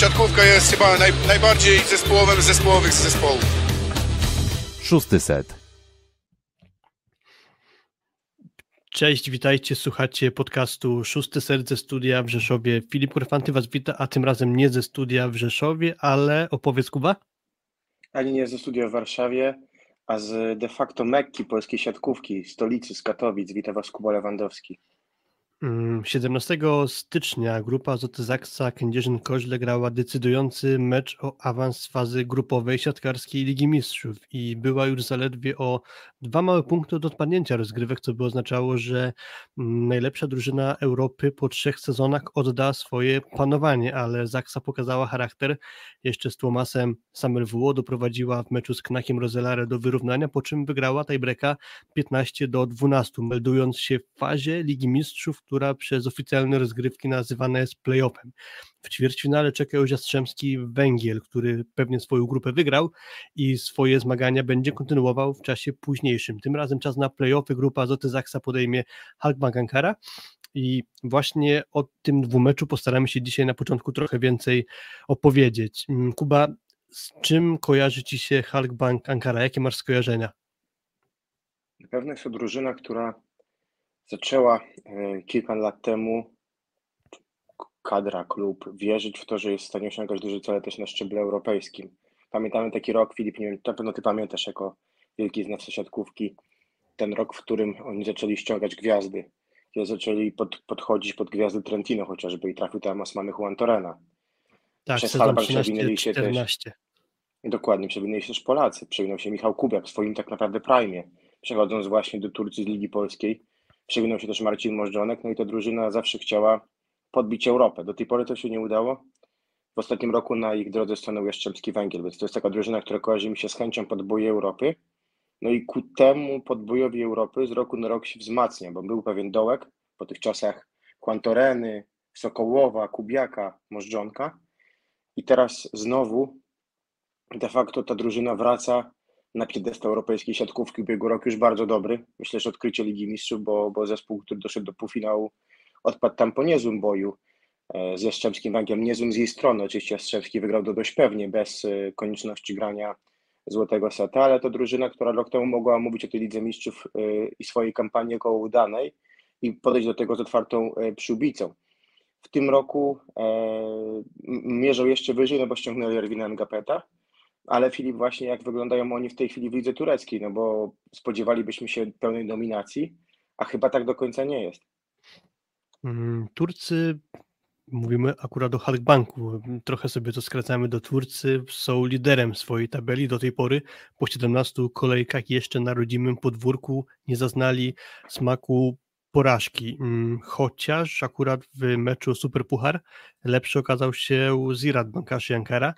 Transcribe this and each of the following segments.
siatkówka jest chyba naj, najbardziej zespołowym zespołowych z zespołów. Szósty set. Cześć, witajcie, słuchacie podcastu Szósty Serce Studia w Rzeszowie. Filip Kurfanty Was wita, a tym razem nie ze studia w Rzeszowie, ale opowiedz Kuba. Ani nie ze studia w Warszawie, a z de facto Mekki polskiej siatkówki, stolicy z Katowic. Wita Was Kuba Lewandowski. 17 mm, stycznia grupa Zoty Zaksa Kędzierzyn-Koźle grała decydujący mecz o awans fazy grupowej siatkarskiej Ligi Mistrzów i była już zaledwie o dwa małe punkty od odpadnięcia rozgrywek, co by oznaczało, że mm, najlepsza drużyna Europy po trzech sezonach odda swoje panowanie, ale Zaksa pokazała charakter. Jeszcze z Tłomasem Samerwuło doprowadziła w meczu z Knakiem Rozelare do wyrównania, po czym wygrała tiebreaka 15 do 12, meldując się w fazie Ligi Mistrzów, która przez oficjalne rozgrywki nazywana jest playoffem. W ćwierćfinale czeka już Jastrzębski Węgiel, który pewnie swoją grupę wygrał i swoje zmagania będzie kontynuował w czasie późniejszym. Tym razem czas na playoffy. Grupa Zoty Zaksa podejmie Halkbank Ankara. I właśnie o tym dwumeczu postaramy się dzisiaj na początku trochę więcej opowiedzieć. Mm, Kuba, z czym kojarzy Ci się Halkbank Ankara? Jakie masz skojarzenia? Na pewno jest to drużyna, która zaczęła e, kilka lat temu kadra, klub wierzyć w to, że jest w stanie osiągać duże cele też na szczeblu europejskim. Pamiętamy taki rok, Filip, nie wiem, na pewno ty pamiętasz jako wielki znawca siatkówki, ten rok, w którym oni zaczęli ściągać gwiazdy, kiedy zaczęli pod, podchodzić pod gwiazdy Trentino chociażby i trafił tam Osmany Juan Torrena. Tak, Przez Halbach przewinęli się 14. też. Dokładnie, przewinęli się też Polacy. Przewinął się Michał Kubiak w swoim tak naprawdę prime, przechodząc właśnie do Turcji z Ligi Polskiej Przewinął się też Marcin Możdżonek, no i ta drużyna zawsze chciała podbić Europę. Do tej pory to się nie udało. W ostatnim roku na ich drodze stanął Jastrzębski Węgiel, więc to jest taka drużyna, która kojarzy mi się z chęcią podboju Europy. No i ku temu podbojowi Europy z roku na rok się wzmacnia, bo był pewien dołek po tych czasach Kwantoreny, Sokołowa, Kubiaka, Możdżonka. I teraz znowu de facto ta drużyna wraca na piedestał europejskiej siatkówki ubiegły rok już bardzo dobry. Myślę, że odkrycie Ligi Mistrzów, bo, bo zespół, który doszedł do półfinału, odpadł tam po niezłym boju e, z Jastrzębskim Węglem. Niezłym z jej strony. Oczywiście Jastrzębski wygrał to dość pewnie, bez e, konieczności grania złotego seta, ale to drużyna, która rok temu mogła mówić o tej Lidze Mistrzów e, i swojej kampanii około udanej i podejść do tego z otwartą przyłbicą. W tym roku e, mierzą jeszcze wyżej, no bo ściągnęli Erwina Ngapeta, ale Filip, właśnie jak wyglądają oni w tej chwili w lidze tureckiej, no bo spodziewalibyśmy się pełnej dominacji, a chyba tak do końca nie jest. Mm, Turcy, mówimy akurat o Halkbanku, trochę sobie to skracamy do Turcy, są liderem swojej tabeli do tej pory. Po 17 kolejkach jeszcze na rodzimym podwórku nie zaznali smaku porażki, mm, chociaż akurat w meczu Super Puchar lepszy okazał się Zirat Bankaszy Ankara.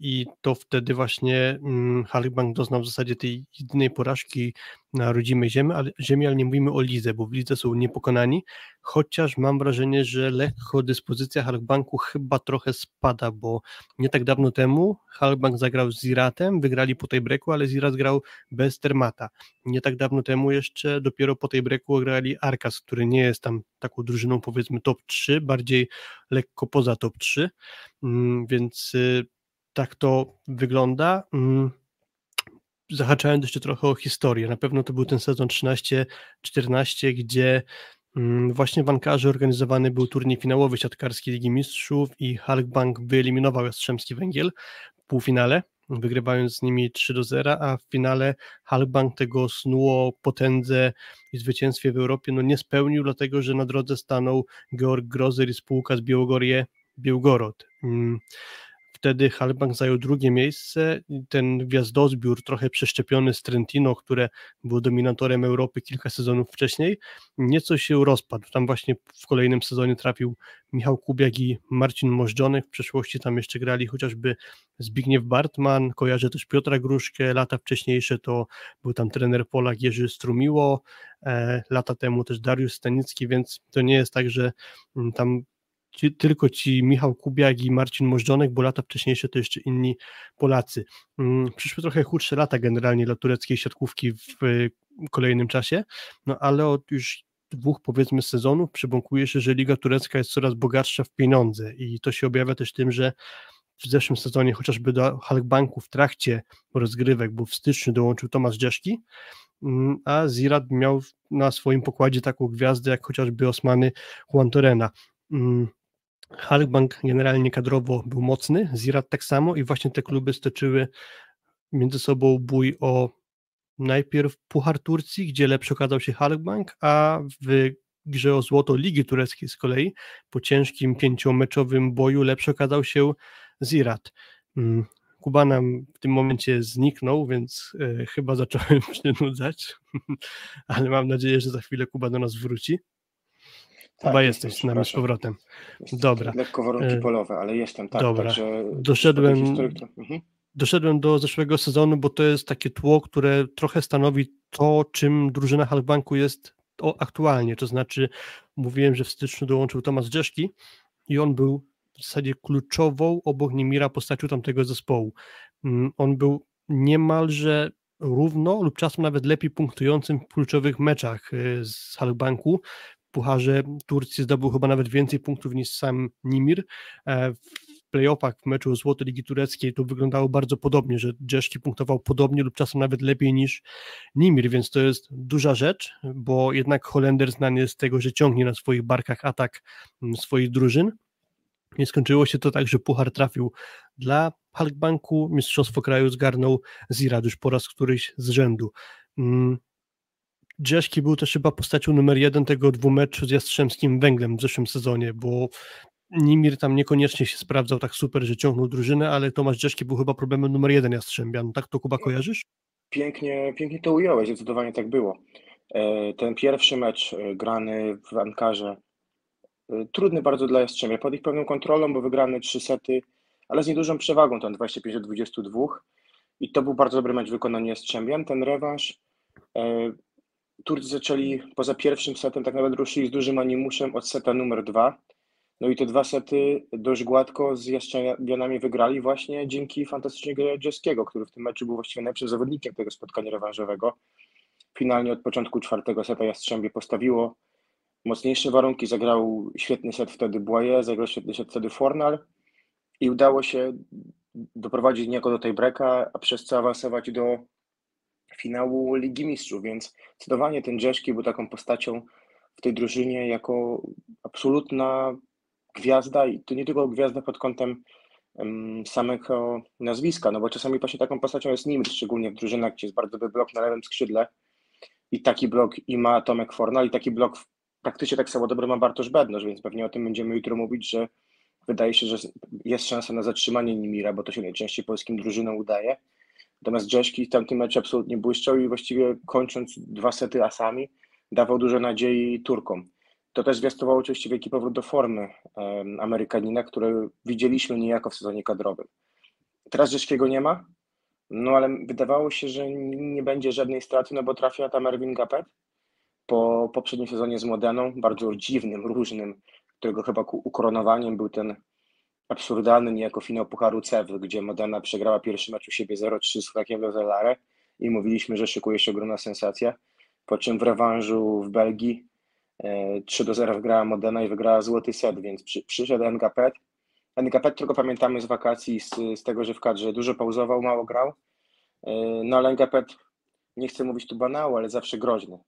I to wtedy właśnie mm, Halkbank doznał w zasadzie tej jedynej porażki na rodzimej ziemi ale, ziemi, ale nie mówimy o Lidze, bo w Lidze są niepokonani, chociaż mam wrażenie, że lekko dyspozycja Halkbanku chyba trochę spada, bo nie tak dawno temu Halkbank zagrał z Ziratem, wygrali po tej breaku, ale Zirat grał bez Termata. Nie tak dawno temu jeszcze dopiero po tej breaku grali Arkas, który nie jest tam taką drużyną powiedzmy top 3, bardziej lekko poza top 3, mm, więc y, tak to wygląda. Mm, zahaczając jeszcze trochę o historię, na pewno to był ten sezon 13-14, gdzie mm, właśnie w Ankarze organizowany był turniej finałowy siatkarskiej Ligi Mistrzów i Halkbank wyeliminował Jastrzębski Węgiel w półfinale, wygrywając z nimi 3 do 0, a w finale Halkbank tego snuło potędze i zwycięstwie w Europie no nie spełnił, dlatego że na drodze stanął Georg Grozer i spółka z Białogorje Białgorod. Wtedy Halbank zajął drugie miejsce. Ten gwiazdozbiór, trochę przeszczepiony z Trentino, które było dominatorem Europy kilka sezonów wcześniej, nieco się rozpadł. Tam właśnie w kolejnym sezonie trafił Michał Kubiak i Marcin Możdżonek. W przeszłości tam jeszcze grali chociażby Zbigniew Bartman, kojarzę też Piotra Gruszkę. Lata wcześniejsze to był tam trener Polak Jerzy Strumiło, e, lata temu też Dariusz Stanicki, więc to nie jest tak, że mm, tam ci, tylko ci Michał Kubiak i Marcin Możdżonek, bo lata wcześniejsze to jeszcze inni Polacy. Mm, przyszły trochę chudsze lata generalnie dla tureckiej siatkówki w kolejnym czasie, no ale od już dwóch powiedzmy sezonów przybąkuje się, że Liga Turecka jest coraz bogatsza w pieniądze i to się objawia też tym, że w zeszłym sezonie chociażby do Halkbanku w trakcie rozgrywek, bo w styczniu dołączył Tomasz Dzieszki, mm, a Zirat miał na swoim pokładzie taką gwiazdę jak chociażby Osmany Juan Torena. Mm, Halkbank generalnie kadrowo był mocny, Zirat tak samo i właśnie te kluby stoczyły między sobą bój o najpierw Puchar Turcji, gdzie lepszy okazał się Halkbank, a w grze o złoto Ligi Tureckiej z kolei po ciężkim pięciomeczowym boju lepszy okazał się Zirat. Mm, Kuba nam w tym momencie zniknął, więc e, chyba zacząłem przynudzać, ale mam nadzieję, że za chwilę Kuba do nas wróci. Tak, Chyba jesteś z nami z powrotem. Jest Dobra. Lekko warunki E, polowe, ale jestem, tak. dobra. Także Doszedłem- mhm. Doszedłem do zeszłego sezonu, bo to jest takie tło, które trochę stanowi to, czym drużyna Halkbanku jest aktualnie. To znaczy, mówiłem, że w styczniu dołączył Tomasz Drzeszki i on był w zasadzie kluczową obok Nimira postacią tamtego zespołu. Mm, On był niemalże równo lub czasem nawet lepiej punktującym w kluczowych meczach y, z Halkbanku. Pucharze Turcji zdobył chyba nawet więcej punktów niż sam Nimir. E, W playoffach w meczu Złoto Ligi Tureckiej to wyglądało bardzo podobnie, że Dżeszki punktował podobnie lub czasem nawet lepiej niż Nimir, więc to jest duża rzecz, bo jednak Holender znany jest z tego, że ciągnie na swoich barkach atak mm, swoich drużyn. Nie skończyło się to tak, że Puchar trafił dla Halkbanku, Mistrzostwo Kraju zgarnął Zirad już po raz któryś z rzędu. Drzeszki był też chyba postacią numer jeden tego dwumeczu z Jastrzębskim Węglem w zeszłym sezonie, bo Nimir tam niekoniecznie się sprawdzał tak super, że ciągnął drużynę, ale Tomasz Drzeszki był chyba problemem numer jeden Jastrzębian. Tak to Kuba kojarzysz? Pięknie, pięknie to ująłeś, zdecydowanie tak było. E, Ten pierwszy mecz e, grany w Ankarze, e, trudny bardzo dla Jastrzębia, pod ich pełną kontrolą, bo wygrany trzy sety, ale z niedużą przewagą, tam 25 do 22 i to był bardzo dobry mecz w wykonaniu Jastrzębian. Ten rewanż, Turcy zaczęli poza pierwszym setem, tak naprawdę ruszyli z dużym animuszem od seta numer dwa, no i te dwa sety dość gładko z Jastrzębianami wygrali właśnie dzięki fantastycznej grze Dzieskiego, który w tym meczu był właściwie najlepszym zawodnikiem tego spotkania rewanżowego. Finalnie od początku czwartego seta Jastrzębie postawiło mocniejsze warunki, zagrał świetny set wtedy Błaje, zagrał świetny set wtedy Fornal i udało się doprowadzić niejako do tej breka, a przez co awansować do finału Ligi Mistrzów, więc zdecydowanie ten Dzieski był taką postacią w tej drużynie jako absolutna gwiazda i to nie tylko gwiazda pod kątem em, samego nazwiska, no bo czasami właśnie taką postacią jest Nimr, szczególnie w drużynach, gdzie jest bardzo dobry blok na lewym skrzydle i taki blok i ma Tomek Fornal i taki blok praktycznie tak samo dobry ma Bartosz Bednosz, więc pewnie o tym będziemy jutro mówić, że wydaje się, że jest szansa na zatrzymanie Nimira, bo to się najczęściej polskim drużynom udaje. Natomiast Dżeszki w tamtym meczu absolutnie błyszczał i właściwie kończąc dwa sety asami dawał dużo nadziei Turkom. To też zwiastowało oczywiście wielki powrót do formy em, Amerykanina, który widzieliśmy niejako w sezonie kadrowym. Teraz Dżeszkiego nie ma, no ale wydawało się, że nie będzie żadnej straty, no bo trafia tam Erwin Gapet po poprzednim sezonie z Modeną, bardzo dziwnym, różnym, którego chyba ukoronowaniem był ten absurdalny niejako finał Pucharu CEW, gdzie Modena przegrała pierwszy mecz u siebie 0-3 z Krakiem Lozelare i mówiliśmy, że szykuje się ogromna sensacja, po czym w rewanżu w Belgii e, 3 do 0 wygrała Modena i wygrała złoty set, więc przy, przyszedł NGP. NGP tylko pamiętamy z wakacji, z, z tego, że w kadrze dużo pauzował, mało grał, E, no ale NGP, nie chcę mówić tu banału, ale zawsze groźny.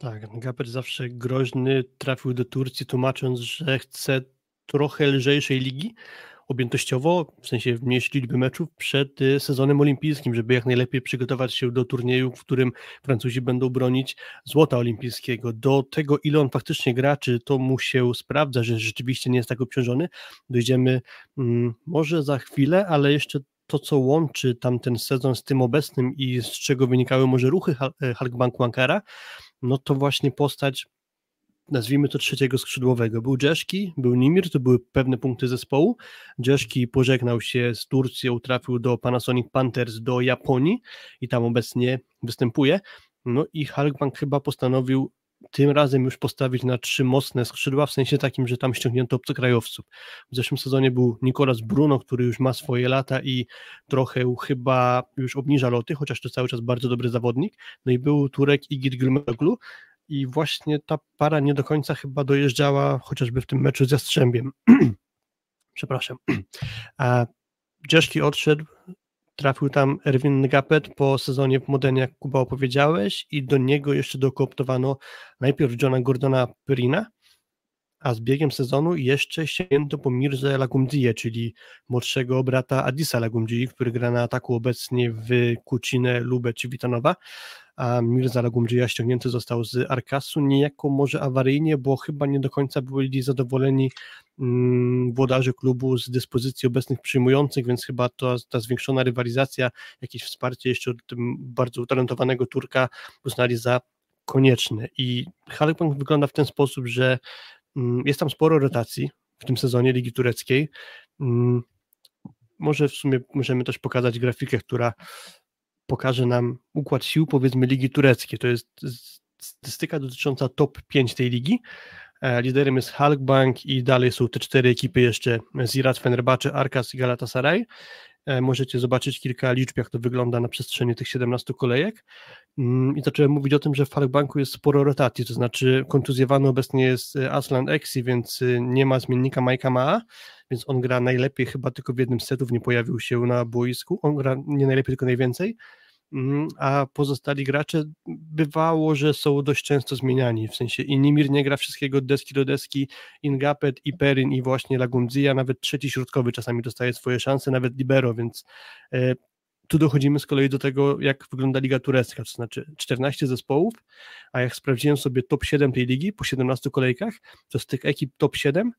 Tak, Gaper zawsze groźny, trafił do Turcji tłumacząc, że chce trochę lżejszej ligi objętościowo, w sensie mniejszej liczby meczów przed y, sezonem olimpijskim, żeby jak najlepiej przygotować się do turnieju, w którym Francuzi będą bronić złota olimpijskiego. Do tego, ile on faktycznie gra, czy to mu się sprawdza, że rzeczywiście nie jest tak obciążony, dojdziemy mm, może za chwilę, ale jeszcze to, co łączy tamten sezon z tym obecnym i z czego wynikały może ruchy e, Halkbanku Ankara, no to właśnie postać, nazwijmy to trzeciego skrzydłowego. Był Dżeszki, był Nimir, to były pewne punkty zespołu. Dżeszki pożegnał się z Turcją, trafił do Panasonic Panthers do Japonii i tam obecnie występuje. No i Halkbank chyba postanowił tym razem już postawić na trzy mocne skrzydła, w sensie takim, że tam ściągnięto obcokrajowców. W zeszłym sezonie był Nikolas Bruno, który już ma swoje lata i trochę chyba już obniża loty, chociaż to cały czas bardzo dobry zawodnik. No i był Turek Igit Gülmoglu, i właśnie ta para nie do końca chyba dojeżdżała, chociażby w tym meczu ze Strzębiem. Przepraszam. A Dzieszki odszedł, trafił tam Erwin Gapet po sezonie w Modenie, jak Kuba opowiedziałeś, i do niego jeszcze dokooptowano najpierw Johna Gordona Perina, a z biegiem sezonu jeszcze sięgnięto po Mirze Lagumdziję, czyli młodszego brata Adisa Lagumdzii, który gra na ataku obecnie w Kucinę, Lubę czy Witanowa, a Mirza Lagumdzija ściągnięty został z Arkasu, niejako może awaryjnie, bo chyba nie do końca byli zadowoleni mm, włodarze klubu z dyspozycji obecnych przyjmujących, więc chyba to, ta zwiększona rywalizacja, jakieś wsparcie jeszcze od tym bardzo utalentowanego Turka uznali za konieczne. I Halkbank wygląda w ten sposób, że jest tam sporo rotacji w tym sezonie Ligi Tureckiej. Mm, może w sumie możemy też pokazać grafikę, która pokaże nam układ sił, powiedzmy, Ligi Tureckiej. To jest statystyka dotycząca top 5 tej ligi. E, liderem jest Halkbank i dalej są te cztery ekipy jeszcze Zirat, Fenerbahce, Arkas i Galatasaray. E, możecie zobaczyć kilka liczb, jak to wygląda na przestrzeni tych 17 kolejek. Mm, I zacząłem mówić o tym, że w Halkbanku jest sporo rotacji, to znaczy kontuzjowany obecnie jest Aslan Exi, więc nie ma zmiennika Majka Maa, więc on gra najlepiej, chyba tylko w jednym z setów nie pojawił się na boisku, on gra nie najlepiej, tylko najwięcej, a pozostali gracze? Bywało, że są dość często zmieniani, w sensie Inimir nie gra wszystkiego od deski do deski, Ingapet, Iperin i właśnie Lagumdzija, nawet trzeci środkowy czasami dostaje swoje szanse, nawet Libero, więc e, tu dochodzimy z kolei do tego, jak wygląda Liga Turecka, to znaczy 14 zespołów, a jak sprawdziłem sobie top 7 tej ligi po 17 kolejkach, to z tych ekip top 7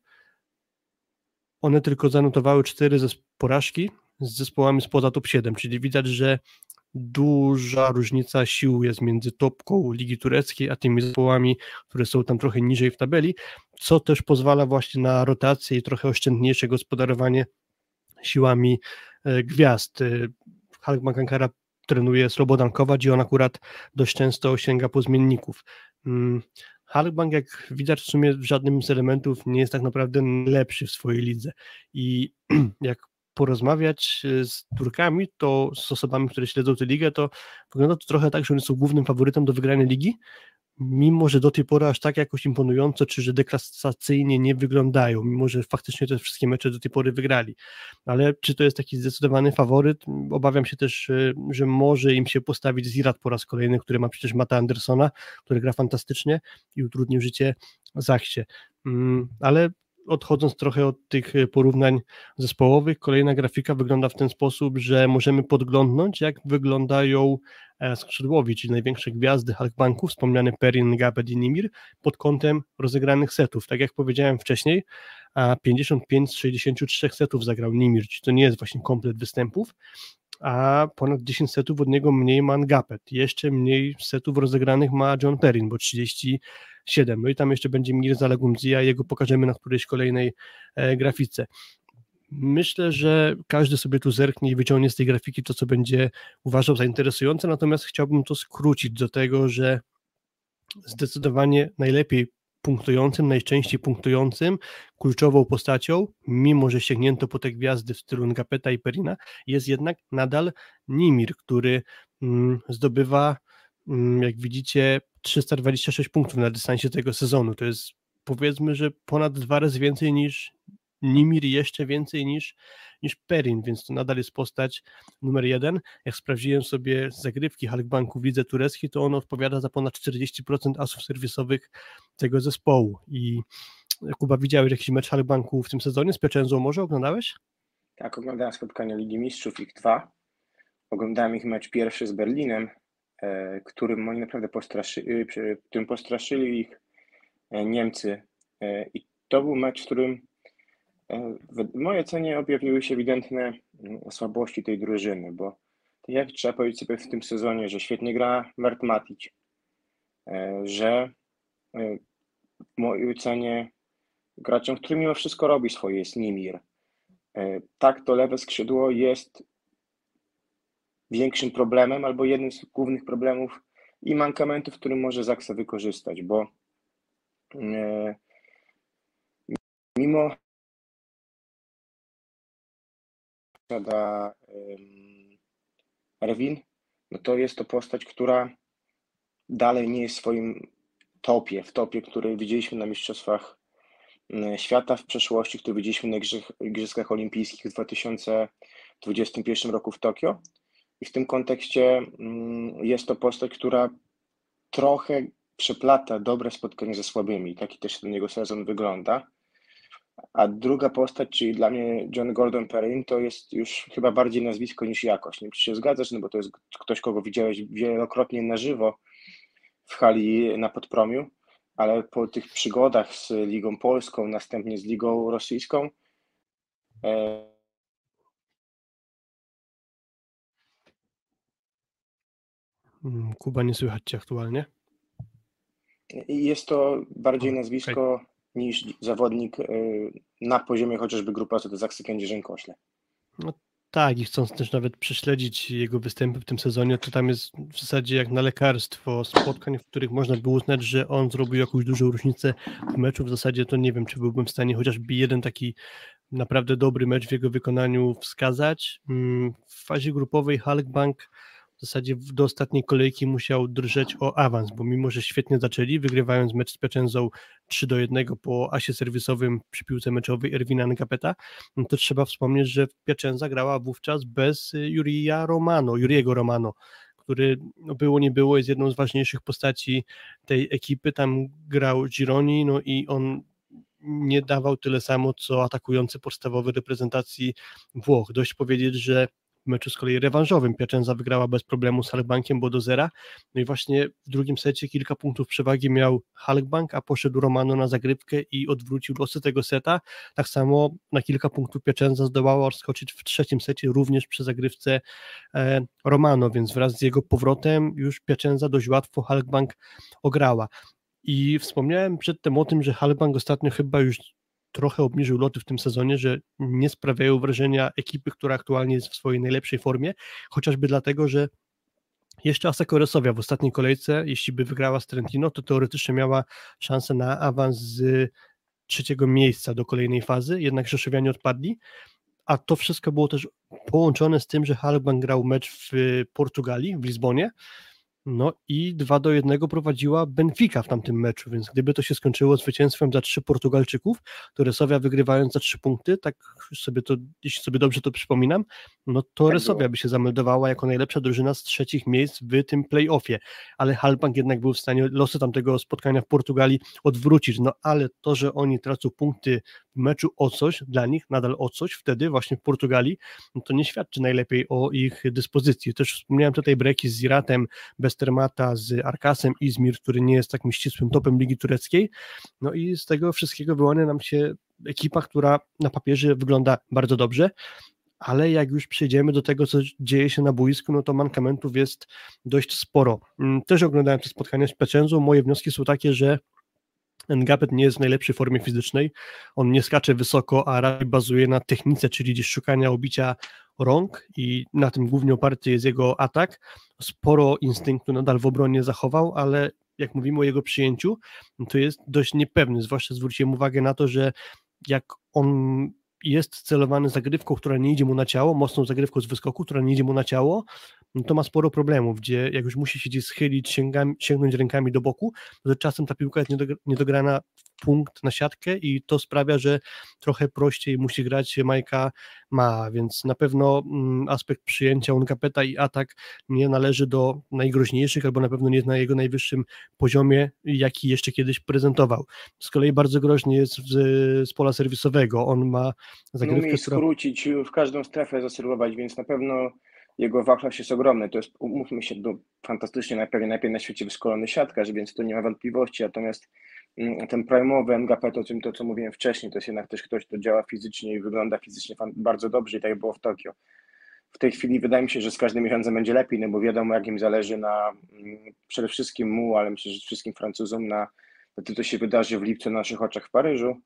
one tylko zanotowały cztery porażki z zespołami spoza top 7, czyli widać, że duża różnica sił jest między topką Ligi Tureckiej, a tymi zespołami, które są tam trochę niżej w tabeli, co też pozwala właśnie na rotację i trochę oszczędniejsze gospodarowanie siłami e, gwiazd. E, Halk Ankara trenuje Slobodan Kować i on akurat dość często sięga po zmienników. Mm, Halkbank, jak widać, w sumie w żadnym z elementów nie jest tak naprawdę lepszy w swojej lidze. I jak porozmawiać e, z Turkami, to z osobami, które śledzą tę ligę, to wygląda to trochę tak, że oni są głównym faworytem do wygrania ligi, mimo że do tej pory aż tak jakoś imponująco, czy że deklasacyjnie nie wyglądają, mimo że faktycznie te wszystkie mecze do tej pory wygrali. Ale czy to jest taki zdecydowany faworyt? Obawiam się też, e, że może im się postawić Zirat po raz kolejny, który ma przecież Mata Andersona, który gra fantastycznie i utrudnił życie Zachcie. Mm, ale odchodząc trochę od tych porównań zespołowych, kolejna grafika wygląda w ten sposób, że możemy podglądnąć, jak wyglądają E, skrzydłowi, czyli największe gwiazdy Halkbanku, wspomniany Perin, Gabet i Nimir, pod kątem rozegranych setów. Tak jak powiedziałem wcześniej, 55 z 63 setów zagrał Nimir, czyli to nie jest właśnie komplet występów, a ponad 10 setów od niego mniej ma Ngapet. Jeszcze mniej setów rozegranych ma John Perrin, bo 37. No i tam jeszcze będzie Mirza Lagumdzija, jego pokażemy na którejś kolejnej e, grafice. Myślę, że każdy sobie tu zerknie i wyciągnie z tej grafiki to, co będzie uważał za interesujące, natomiast chciałbym to skrócić do tego, że zdecydowanie najlepiej punktującym, najczęściej punktującym, kluczową postacią, mimo że sięgnięto po te gwiazdy w stylu Ngapeta i Perina, jest jednak nadal Nimir, który mm, zdobywa, mm, jak widzicie, 326 punktów na dystansie tego sezonu. To jest powiedzmy, że ponad dwa razy więcej niż Nimir jeszcze więcej niż, niż Perin, więc to nadal jest postać numer jeden. Jak sprawdziłem sobie zagrywki Halkbanku widzę turecki, to on odpowiada za ponad 40% asów serwisowych tego zespołu. I Kuba, widziałeś jakiś mecz Halkbanku w tym sezonie z Pieczęzą może? Oglądałeś? Tak, oglądałem spotkania Ligi Mistrzów, ich dwa. Oglądałem ich mecz pierwszy z Berlinem, e, którym oni naprawdę postraszyli, którym postraszyli ich e, Niemcy. E, I to był mecz, w którym w mojej ocenie objawiły się ewidentne mm, słabości tej drużyny, bo tak jak trzeba powiedzieć sobie w tym sezonie, że świetnie gra Mert Matic, e, że e, w mojej ocenie graczem, który mimo wszystko robi swoje jest Nimir. E, tak, to lewe skrzydło jest większym problemem albo jednym z głównych problemów i mankamentów, który może Zaksa wykorzystać, bo mimo posiada Erwin, no to jest to postać, która dalej nie jest swoim topie, w topie, który widzieliśmy na Mistrzostwach Świata w przeszłości, który widzieliśmy na Igrzyskach Olimpijskich w 2021 roku w Tokio. I w tym kontekście jest to postać, która trochę przeplata dobre spotkania ze słabymi. Taki też ten jego sezon wygląda. A druga postać, czyli dla mnie John Gordon Perrin, to jest już chyba bardziej nazwisko niż jakość. Nie wiem, czy się zgadzasz, no bo to jest ktoś, kogo widziałeś wielokrotnie na żywo w hali na Podpromiu, ale po tych przygodach z Ligą Polską, następnie z Ligą Rosyjską, e... Mm, Kuba, nie słychać Cię aktualnie? Jest to bardziej nazwisko. Niż zawodnik y, na poziomie chociażby grupy to Zaksy Kędzierzyn-Kośle. No tak, i chcąc też nawet prześledzić jego występy w tym sezonie, to tam jest w zasadzie jak na lekarstwo spotkań, w których można by uznać, że on zrobił jakąś dużą różnicę w meczu. W zasadzie to nie wiem, czy byłbym w stanie chociażby jeden taki naprawdę dobry mecz w jego wykonaniu wskazać. Mm, w fazie grupowej Halkbank w zasadzie do ostatniej kolejki musiał drżeć o awans, bo mimo, że świetnie zaczęli, wygrywając mecz z Pieczęzą 3 do 1 po asie serwisowym przy piłce meczowej Erwina Nkapeta, no to trzeba wspomnieć, że Pieczęza grała wówczas bez Jurija Romano, Juriego Romano, który no było nie było, jest jedną z ważniejszych postaci tej ekipy, tam grał Gironi, no i on nie dawał tyle samo, co atakujący podstawowy reprezentacji Włoch. Dość powiedzieć, że meczu z kolei rewanżowym Piacenza wygrała bez problemu z Halkbankiem, bo do zera. No i właśnie w drugim secie kilka punktów przewagi miał Halkbank, a poszedł Romano na zagrywkę i odwrócił losy tego seta. Tak samo na kilka punktów Piacenza zdołała odskoczyć w trzecim secie również przy zagrywce e, Romano, więc wraz z jego powrotem już Piacenza dość łatwo Halkbank ograła. I wspomniałem przedtem o tym, że Halkbank ostatnio chyba już trochę obniżył loty w tym sezonie, że nie sprawiają wrażenia ekipy, która aktualnie jest w swojej najlepszej formie, chociażby dlatego, że jeszcze Asako Resowia w ostatniej kolejce, jeśli by wygrała z Trentino, to teoretycznie miała szansę na awans z trzeciego miejsca do kolejnej fazy, jednak Rzeszowianie odpadli, a to wszystko było też połączone z tym, że Halban grał mecz w Portugalii, w Lizbonie, no i 2 do 1 prowadziła Benfica w tamtym meczu, więc gdyby to się skończyło zwycięstwem za trzy Portugalczyków, to Resowia wygrywając za trzy punkty, tak sobie to, jeśli sobie dobrze to przypominam, no to tak Resowia by się zameldowała jako najlepsza drużyna z trzecich miejsc w tym playoffie, ale Halbank jednak był w stanie losy tamtego spotkania w Portugalii odwrócić, no ale to, że oni tracą punkty w meczu o coś, dla nich nadal o coś, wtedy właśnie w Portugalii, no to nie świadczy najlepiej o ich dyspozycji. Też wspomniałem tutaj breki z Iratem, Bestermata, z Arkasem Izmir, który nie jest takim ścisłym topem Ligi Tureckiej, no i z tego wszystkiego wyłania nam się ekipa, która na papierze wygląda bardzo dobrze, ale jak już przejdziemy do tego, co dzieje się na boisku, no to mankamentów jest dość sporo. Mm, też oglądałem te spotkania z Piacenzą, moje wnioski są takie, że Ngapet nie jest w najlepszej formie fizycznej, on nie skacze wysoko, a raczej bazuje na technice, czyli gdzieś szukania obicia rąk i na tym głównie oparty jest jego atak. Sporo instynktu nadal w obronie zachował, ale jak mówimy o jego przyjęciu, to jest dość niepewny, zwłaszcza zwróciłem uwagę na to, że jak on jest celowany zagrywką, która nie idzie mu na ciało, mocną zagrywką z wyskoku, która nie idzie mu na ciało, no to ma sporo problemów, gdzie jak już musi się gdzieś schylić, sięgam, sięgnąć rękami do boku, to czasem ta piłka jest niedograna w punkt na siatkę i to sprawia, że trochę prościej musi grać Majka ma, więc na pewno mm, aspekt przyjęcia Unkapeta i atak nie należy do najgroźniejszych, albo na pewno nie jest na jego najwyższym poziomie, jaki jeszcze kiedyś prezentował. Z kolei bardzo groźny jest z, z pola serwisowego, on ma zagrywkę, no, która... skrócić, w każdą strefę zaserwować, więc na pewno jego wachlarz jest ogromny. To jest, umówmy się, do, fantastycznie najpewniej, najpierw na świecie wyszkolony siatkarz, więc to nie ma wątpliwości. Natomiast mm, ten prime'owy NGP, to, to co mówiłem wcześniej, to jest jednak też ktoś, kto działa fizycznie i wygląda fizycznie bardzo dobrze i tak było w Tokio. W tej chwili wydaje mi się, że z każdym miesiącem będzie lepiej, no bo wiadomo, jak im zależy na mm, przede wszystkim mu, ale myślę, że wszystkim Francuzom na, na to, co się wydarzy w lipcu na naszych oczach w Paryżu.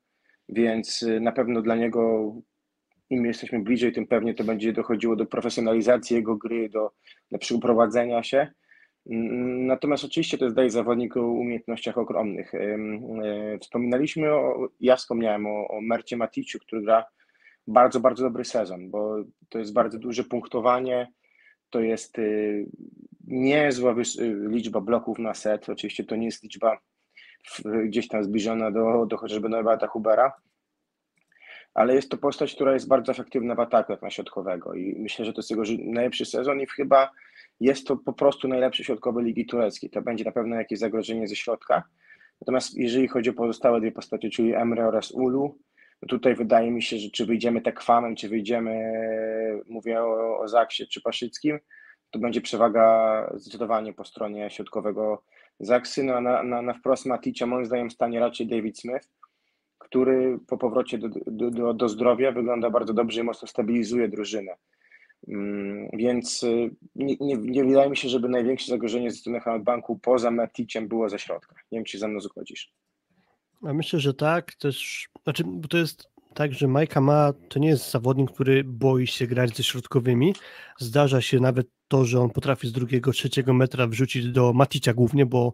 Więc y, na pewno dla niego im jesteśmy bliżej, tym pewnie to będzie dochodziło do profesjonalizacji jego gry, do, do przyprowadzenia się. Natomiast oczywiście to jest daje zawodnik o umiejętnościach ogromnych. Wspominaliśmy, o, ja wspomniałem o, o Mercie Maticiu, który gra bardzo, bardzo dobry sezon, bo to jest bardzo duże punktowanie, to jest y, niezła liczba bloków na set, oczywiście to nie jest liczba gdzieś tam zbliżona do, do chociażby Norberta Hubera, ale jest to postać, która jest bardzo efektywna w ataku jak na środkowego i myślę, że to jest jego najlepszy sezon i chyba jest to po prostu najlepszy środkowy Ligi Tureckiej. To będzie na pewno jakieś zagrożenie ze środka. Natomiast jeżeli chodzi o pozostałe dwie postacie, czyli Emre oraz Ulu, no tutaj wydaje mi się, że czy wyjdziemy Tekwamem, czy wyjdziemy, mówię o, o Zaksie czy Paszyckim, to będzie przewaga zdecydowanie po stronie środkowego Zaksy. No, na, na, na wprost Maticia moim zdaniem stanie raczej David Smith, który po powrocie do, do, do, zdrowia wygląda bardzo dobrze i mocno stabilizuje drużynę. Mm, więc y, nie, nie, nie, wydaje mi się, żeby największe zagrożenie ze strony Banku poza Maticiem było ze środka. Nie wiem, czy za mną zgodzisz. A myślę, że tak. Też, znaczy, bo to jest tak, że Majka ma, to nie jest zawodnik, który boi się grać ze środkowymi. Zdarza się nawet to, że on potrafi z drugiego, trzeciego metra wrzucić do Maticia głównie, bo,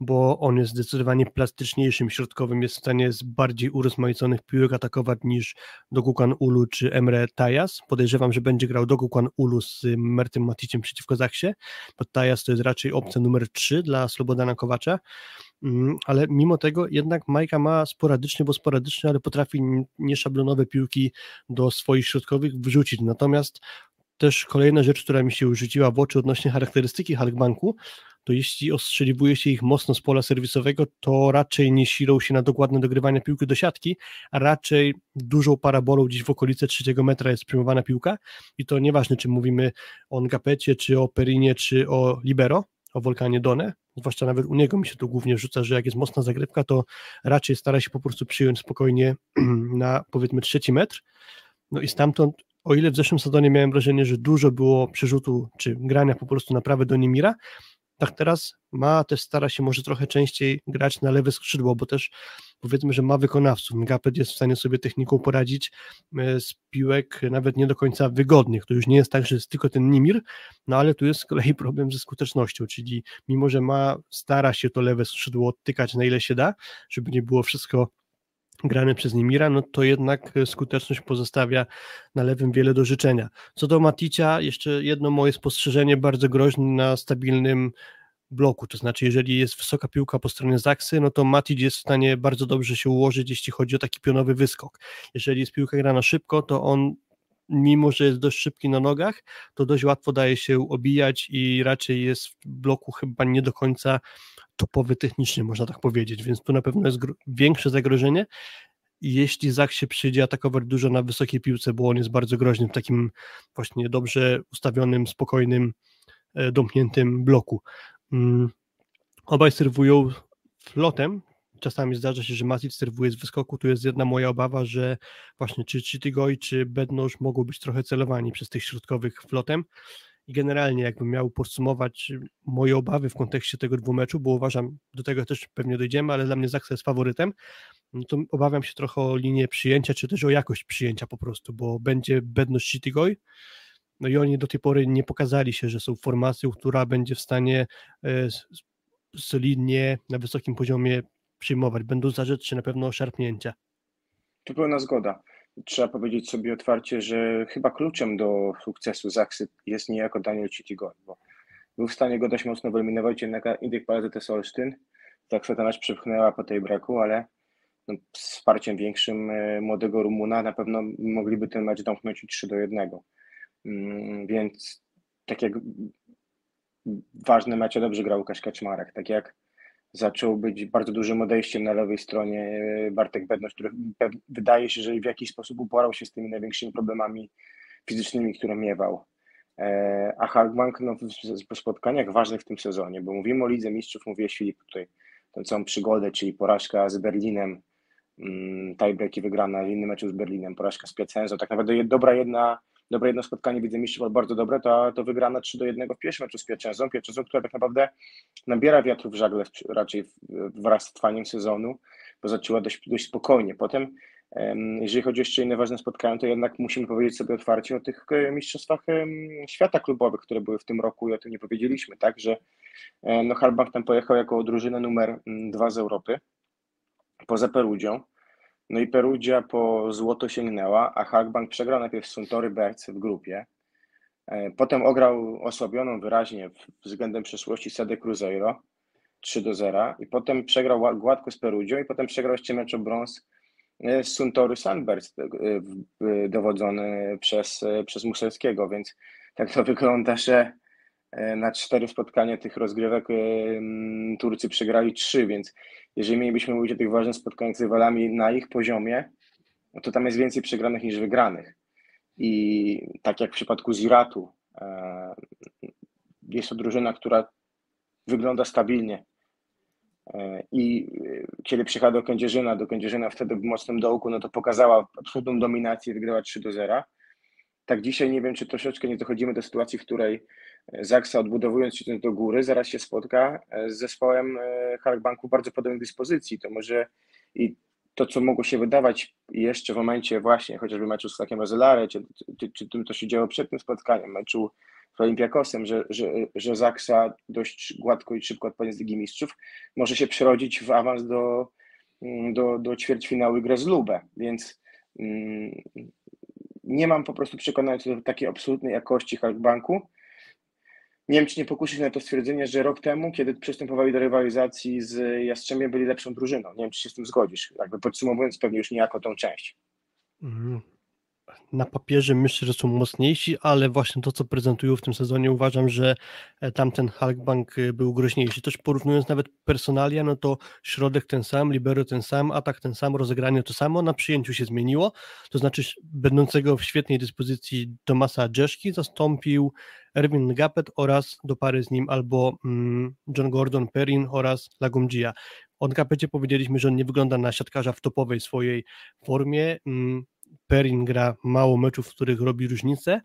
bo on jest zdecydowanie plastyczniejszym środkowym, jest w stanie z bardziej urozmaiconych piłek atakować niż Dokukan Ulu czy Emre Tajas. Podejrzewam, że będzie grał Dokukan Ulu z Mertem Maticiem przeciwko Zaksie, bo Tajas to jest raczej opcja numer 3 dla Slobodana Kowacza. Mm, ale mimo tego jednak Majka ma sporadycznie, bo sporadycznie, ale potrafi nieszablonowe piłki do swoich środkowych wrzucić. Natomiast też kolejna rzecz, która mi się rzuciła w oczy odnośnie charakterystyki Halkbanku, to jeśli ostrzeliwuje się ich mocno z pola serwisowego, to raczej nie silą się na dokładne dogrywanie piłki do siatki, a raczej dużą parabolą gdzieś w okolice trzeciego metra jest przyjmowana piłka i to nieważne, czy mówimy o Ngapecie, czy o Perinie, czy o Libero, o Wolkanie Done, zwłaszcza nawet u niego mi się to głównie rzuca, że jak jest mocna zagrywka, to raczej stara się po prostu przyjąć spokojnie na powiedzmy trzeci metr, no i stamtąd o ile w zeszłym sezonie miałem wrażenie, że dużo było przerzutu czy grania po prostu na prawe do Niemira, tak teraz ma też stara się może trochę częściej grać na lewe skrzydło, bo też powiedzmy, że ma wykonawców. Gapet jest w stanie sobie techniką poradzić e, z piłek nawet nie do końca wygodnych. To już nie jest tak, że jest tylko ten Nimir, no ale tu jest z kolei problem ze skutecznością, czyli mimo, że ma, stara się to lewe skrzydło odtykać na ile się da, żeby nie było wszystko grany przez Nimira, no to jednak skuteczność pozostawia na lewym wiele do życzenia. Co do Maticia, jeszcze jedno moje spostrzeżenie bardzo groźne na stabilnym bloku, to znaczy jeżeli jest wysoka piłka po stronie Zaksy, no to Matic jest w stanie bardzo dobrze się ułożyć, jeśli chodzi o taki pionowy wyskok. Jeżeli jest piłka grana szybko, to on mimo, że jest dość szybki na nogach, to dość łatwo daje się obijać i raczej jest w bloku chyba nie do końca topowy technicznie, można tak powiedzieć, więc tu na pewno jest większe zagrożenie. Jeśli Zach się przyjdzie atakować dużo na wysokiej piłce, bo on jest bardzo groźny w takim właśnie dobrze ustawionym, spokojnym, e, domkniętym bloku. Mm, obaj serwują flotem. Czasami zdarza się, że Matic serwuje z wyskoku. Tu jest jedna moja obawa, że właśnie czy Chitigoi, czy Bednosz mogą być trochę celowani przez tych środkowych flotem. I generalnie, jakbym miał podsumować moje obawy w kontekście tego dwumeczu, bo uważam, do tego też pewnie dojdziemy, ale dla mnie Zaksa jest faworytem, no to obawiam się trochę o linię przyjęcia, czy też o jakość przyjęcia po prostu, bo będzie bedność Citygoy, no i oni do tej pory nie pokazali się, że są formacją, która będzie w stanie e, solidnie, na wysokim poziomie przyjmować. Będą zarzeczne na pewno szarpnięcia. Tu pełna zgoda trzeba powiedzieć sobie otwarcie, że chyba kluczem do sukcesu Zaksy jest niejako Daniel Citigon, bo był w stanie go dość mocno wyeliminować, jednak Indyk Palazetes Olsztyn Zaksa ta przepchnęła po tej breku, ale no, z wsparciem większym e, młodego Rumuna na pewno mogliby ten mecz domknąć 3 do 1. Mm, więc tak jak ważne mecze dobrze grał Łukasz Kaczmarek, tak jak zaczął być bardzo dużym odejściem na lewej stronie e, Bartek Bednosz, który wydaje się, że w jakiś sposób uporał się z tymi największymi problemami fizycznymi, które miewał. E, a Halkbank no, w spotkaniach ważnych w tym sezonie, bo mówimy o Lidze Mistrzów, mówiłeś Filip tutaj tę całą przygodę, czyli porażka z Berlinem, mm, tiebreaki wygrana w innym meczu z Berlinem, porażka z Piacenzo, tak naprawdę dobra jedna dobre jedno spotkanie widzę mistrzów, bardzo dobre, to, to wygrana 3 do 1 w pierwszym meczu z Piaczęzą. Piaczęzą, która tak naprawdę nabiera wiatru w żagle raczej wraz z trwaniem sezonu, bo zaczęła dość, dość spokojnie. Potem, jeżeli chodzi o jeszcze inne ważne spotkania, to jednak musimy powiedzieć sobie otwarcie o tych mistrzostwach świata klubowych, które były w tym roku i o tym nie powiedzieliśmy, tak, że e, no Halbank tam pojechał jako drużyna numer dwa z Europy, poza Perudzią, no i Perugia po złoto sięgnęła, a Halkbank przegrał najpierw z Suntory Berc w grupie. E, potem ograł osłabioną wyraźnie względem przeszłości Sade Cruzeiro. 3 do 0 i potem przegrał gładko z Perugią i potem przegrał jeszcze mecz o brąz z Suntory Sunburst dowodzony przez, przez Muselskiego, więc tak to wygląda, że na cztery spotkania tych rozgrywek Turcy przegrali trzy, więc jeżeli mielibyśmy mówić o tych ważnych spotkaniach z rywalami na ich poziomie, no to tam jest więcej przegranych niż wygranych. I tak jak w przypadku Ziratu, e, jest to drużyna, która wygląda stabilnie. E, I kiedy przyjechała do Kędzierzyna, do Kędzierzyna wtedy w mocnym dołku, no to pokazała absolutną dominację, wygrała 3 do 0. Tak dzisiaj nie wiem, czy troszeczkę nie dochodzimy do sytuacji, w której Zaksa odbudowując się do góry, zaraz się spotka z zespołem Halkbanku w bardzo podobnej dyspozycji. To może i to, co mogło się wydawać jeszcze w momencie właśnie chociażby meczu z Stakiem Rozelare, czy, czy, czy tym, co się działo przed tym spotkaniem, meczu z Olimpiakosem, że, że, że Zaksa dość gładko i szybko odpadnie z Ligi Mistrzów, może się przerodzić w awans do, do, do ćwierćfinału i grę z Lubę, więc mm, nie mam po prostu przekonania co do takiej absolutnej jakości Halkbanku, nie wiem, czy nie pokusić na to stwierdzenie, że rok temu, kiedy przystępowali do rywalizacji z Jastrzębiem, byli lepszą drużyną. Nie wiem, czy się z tym zgodzisz. Jakby podsumowując pewnie już niejako tą część. Mhm na papierze myślę, że są mocniejsi, ale właśnie to, co prezentują w tym sezonie, uważam, że e, tamten Hulkbank e, był groźniejszy. Też porównując nawet personalia, no to środek ten sam, libero ten sam, atak ten sam, rozegranie to samo, na przyjęciu się zmieniło, to znaczy będącego w świetnej dyspozycji Tomasa Dżeszki zastąpił Erwin Gapet oraz do pary z nim albo mm, John Gordon Perrin oraz Lagumdzija. O Gapecie powiedzieliśmy, że on nie wygląda na siatkarza w topowej swojej formie, mm, Perin gra mało meczów, w których robi różnicę.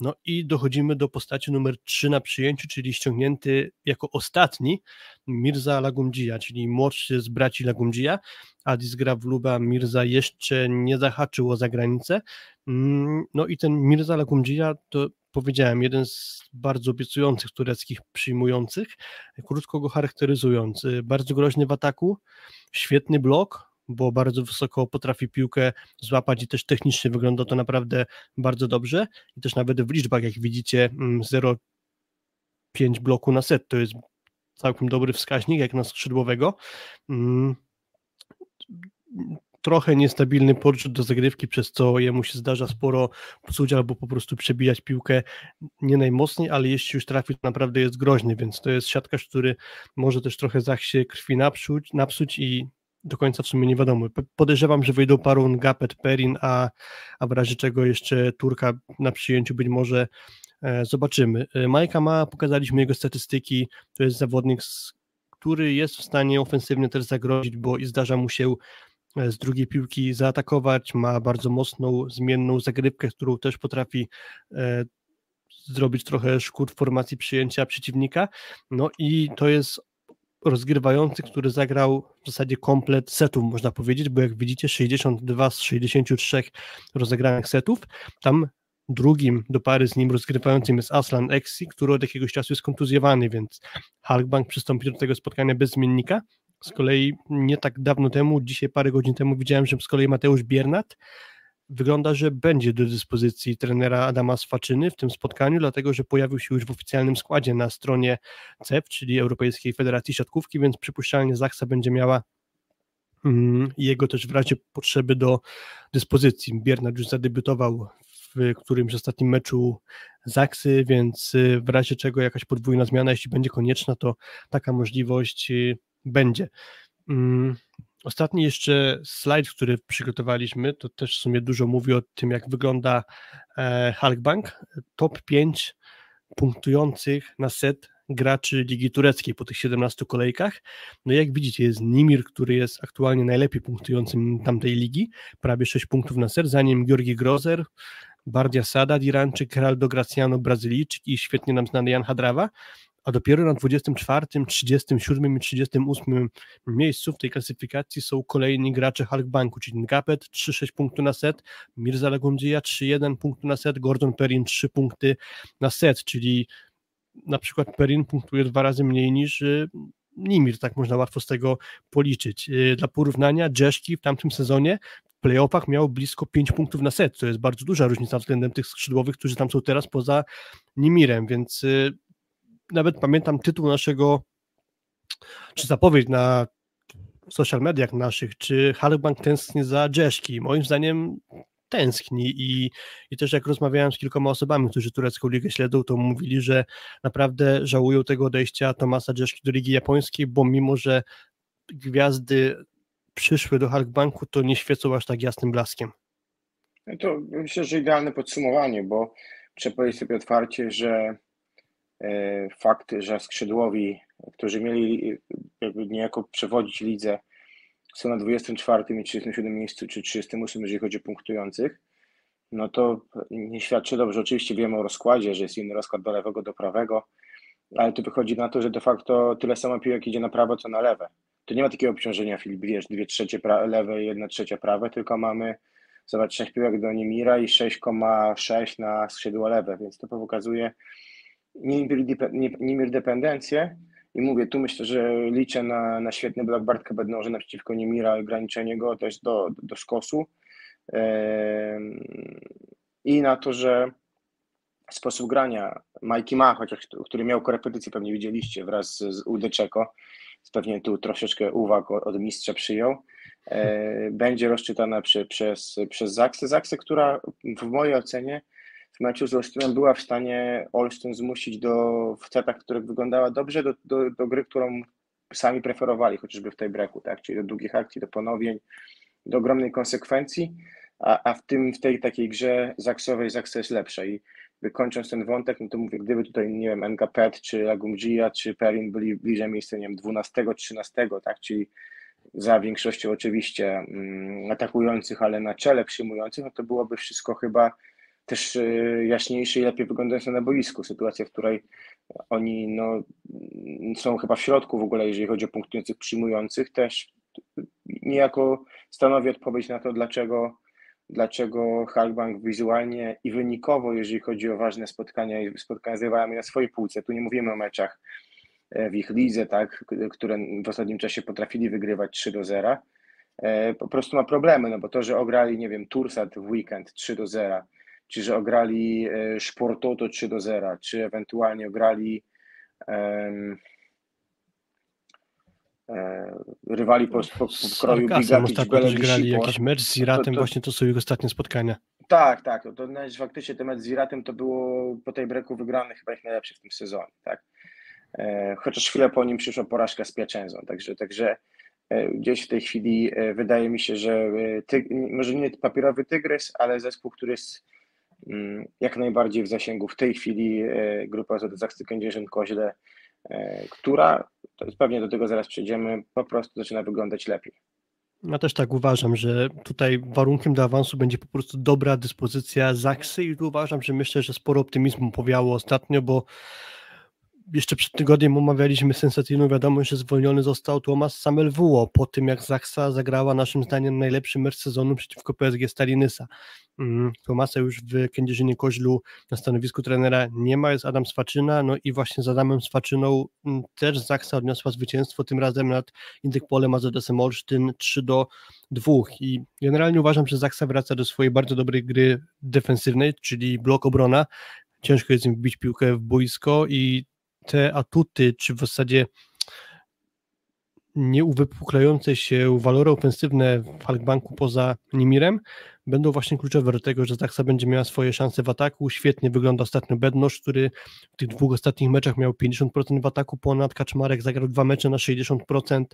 No i dochodzimy do postaci numer 3 na przyjęciu, czyli ściągnięty jako ostatni Mirza Lagumdzija, czyli młodszy z braci Lagumdzija. Adis gra w Luba, Mirza jeszcze nie zahaczył o zagranicę. Mm, no i ten Mirza Lagumdzija to powiedziałem, jeden z bardzo obiecujących tureckich przyjmujących, krótko go charakteryzując. Bardzo groźny w ataku, świetny blok, bo bardzo wysoko potrafi piłkę złapać i też technicznie wygląda to naprawdę bardzo dobrze i też nawet w liczbach, jak widzicie 0,5 mm, bloku na set, to jest całkiem dobry wskaźnik, jak na skrzydłowego. Mm, trochę niestabilny podrzut do zagrywki, przez co jemu się zdarza sporo psuć albo po prostu przebijać piłkę nie najmocniej, ale jeśli już trafi, to naprawdę jest groźny, więc to jest siatkarz, który może też trochę zachsie krwi napsuć, napsuć i do końca w sumie nie wiadomo. Podejrzewam, że wyjdą parun Gapet, Perin, a, a w razie czego jeszcze Turka na przyjęciu być może e, zobaczymy. E, Majka ma, pokazaliśmy jego statystyki, to jest zawodnik, który jest w stanie ofensywnie też zagrozić, bo i zdarza mu się e, z drugiej piłki zaatakować, ma bardzo mocną, zmienną zagrywkę, którą też potrafi e, zrobić trochę szkód w formacji przyjęcia przeciwnika. No i to jest rozgrywający, który zagrał w zasadzie komplet setów, można powiedzieć, bo jak widzicie 62 z 63 rozegranych setów, tam drugim do pary z nim rozgrywającym jest Aslan Exi, który od jakiegoś czasu jest kontuzjowany, więc Hulkbank przystąpił do tego spotkania bez zmiennika. Z kolei nie tak dawno temu, dzisiaj parę godzin temu widziałem, że z kolei Mateusz Biernat wygląda, że będzie do dyspozycji trenera Adama Swaczyny w tym spotkaniu, dlatego że pojawił się już w oficjalnym składzie na stronie CEF, czyli Europejskiej Federacji Siatkówki, więc przypuszczalnie Zachsa będzie miała mm, jego też w razie potrzeby do dyspozycji. Biernat już zadebiutował w którymś ostatnim meczu Zaksy, więc y, w razie czego jakaś podwójna zmiana, jeśli będzie konieczna, to taka możliwość y, będzie. Ostatni jeszcze slajd, który przygotowaliśmy, to też w sumie dużo mówi o tym, jak wygląda e, Halkbank. Top 5 punktujących na set graczy Ligi Tureckiej po tych 17 kolejkach. No jak widzicie, jest Nimir, który jest aktualnie najlepiej punktującym tamtej ligi, prawie 6 punktów na set, za nim Georgi Grozer, Bardia Sada, Irańczyk, Geraldo Graciano, Brazylijczyk i świetnie nam znany Jan Hadrawa a dopiero na 24, 37 i 38 miejscu w tej klasyfikacji są kolejni gracze Halkbanku, czyli Ngapet 3-6 punktów na set, Mirza Lagumdzija 3-1 punktu na set, Gordon Perin 3 punkty na set, czyli na przykład Perin punktuje dwa razy mniej niż y, Nimir, tak można łatwo z tego policzyć. Y, dla porównania, Jeszki w tamtym sezonie w playoffach miał blisko 5 punktów na set, to jest bardzo duża różnica względem tych skrzydłowych, którzy tam są teraz poza Nimirem, więc y, nawet pamiętam tytuł naszego czy zapowiedź na social mediach naszych, czy Halkbank tęskni za Jeszki. Moim zdaniem tęskni i, i też jak rozmawiałem z kilkoma osobami, którzy turecką ligę śledzą, to mówili, że naprawdę żałują tego odejścia Tomasa Jeszki do ligi japońskiej, bo mimo, że gwiazdy przyszły do Halkbanku, to nie świecą aż tak jasnym blaskiem. No to myślę, że idealne podsumowanie, bo trzeba powiedzieć sobie otwarcie, że fakt, że skrzydłowi, którzy mieli jakby niejako przewodzić lidze, są na 24 i 37 miejscu, czy 38, jeżeli chodzi o punktujących, no to nie świadczy dobrze. Oczywiście wiemy o rozkładzie, że jest inny rozkład do lewego, do prawego, ale tu wychodzi na to, że de facto tyle samo piłek idzie na prawo, co na lewe. Tu nie ma takiego obciążenia, Filip, wiesz, dwie trzecie lewe i jedna trzecia prawe, tylko mamy, zobacz, 6 piłek do Niemira i 6,6 na skrzydło lewe, więc to pokazuje Nimir dependencję, i mówię, tu myślę, że liczę na, na świetny blok Bartka Bednoże naprzeciwko Niemira, ograniczenie go też do, do skosu. I na to, że sposób grania Majki Ma, chociaż który miał korepetycję, pewnie widzieliście wraz z Udeczeko, pewnie tu troszeczkę uwag od mistrza przyjął, e, będzie rozczytana przy, przez, przez Zaksę. Zaksę, która w mojej ocenie w meczu z Olsztynem była w stanie Olsztyn zmusić do, w setach, których wyglądała dobrze, do, do, do gry, którą sami preferowali, chociażby w tej breku, tak? czyli do długich akcji, do ponowień, do ogromnej konsekwencji, a, a w, tym, w tej takiej grze Zaksowej Zaksa jest lepsza i wykończąc ten wątek, no to mówię, gdyby tutaj, nie wiem, Pet, czy Lagumdzija, czy Perin byli bliżej miejsca, nie wiem, 12, 13, tak, czyli za większością oczywiście mm, atakujących, ale na czele przyjmujących, no to byłoby wszystko chyba też e, jaśniejszy i lepiej wyglądający na boisku. Sytuacja, w której oni no, są chyba w środku w ogóle, jeżeli chodzi o punktujących, przyjmujących, też niejako stanowi odpowiedź na to, dlaczego, dlaczego Halkbank wizualnie i wynikowo, jeżeli chodzi o ważne spotkania i spotkania z rywalami na swojej półce, tu nie mówimy o meczach e, w ich lidze, tak, które w ostatnim czasie potrafili wygrywać 3 do 0, e, po prostu ma problemy, no bo to, że ograli, nie wiem, Tursat w weekend 3 do 0, czy że ograli Sportoto 3 do 0, czy ewentualnie ograli um, rywali po, po, po kroju Biga ostatnio też grali jakiś mecz z Iratem, to, to, właśnie to są ich ostatnie spotkania. Tak, tak, to, to faktycznie ten mecz z Iratem to było po tej breku wygrany chyba ich najlepszy w tym sezonie, tak. E, chociaż chwilę po nim przyszła porażka z Piaczenzą, także, także e, gdzieś w tej chwili e, wydaje mi się, że może nie papierowy tygrys, ale zespół, który jest jak najbardziej w zasięgu w tej chwili e, grupa z Zachcy Kędzierzyn Koźle, e, która, pewnie do tego zaraz przejdziemy, po prostu zaczyna wyglądać lepiej. Ja też tak uważam, że tutaj warunkiem do awansu będzie po prostu dobra dyspozycja Zaksy i uważam, że myślę, że sporo optymizmu powiało ostatnio, bo jeszcze przed tygodniem omawialiśmy sensacyjną wiadomość, że zwolniony został Tomasz Samelwuo po tym, jak Zaksa zagrała naszym zdaniem najlepszy mecz sezonu przeciwko PSG Stalinysa. Mm, Tomasa już w Kędzierzynie Koźlu na stanowisku trenera nie ma, jest Adam Swaczyna, no i właśnie z Adamem Swaczyną mm, też Zaksa odniosła zwycięstwo, tym razem nad Indykpolem AZS-em Olsztyn 3 do 2 i generalnie uważam, że Zaksa wraca do swojej bardzo dobrej gry defensywnej, czyli blok obrona, ciężko jest im wbić piłkę w boisko i te atuty, czy w zasadzie nieuwypuklające się walory ofensywne Halkbanku poza Nimirem będą właśnie kluczowe do tego, że Zaksa będzie miała swoje szanse w ataku. Świetnie wygląda ostatnio Bednosz, który w tych dwóch ostatnich meczach miał 50% w ataku ponad, Kaczmarek zagrał dwa mecze na 60%,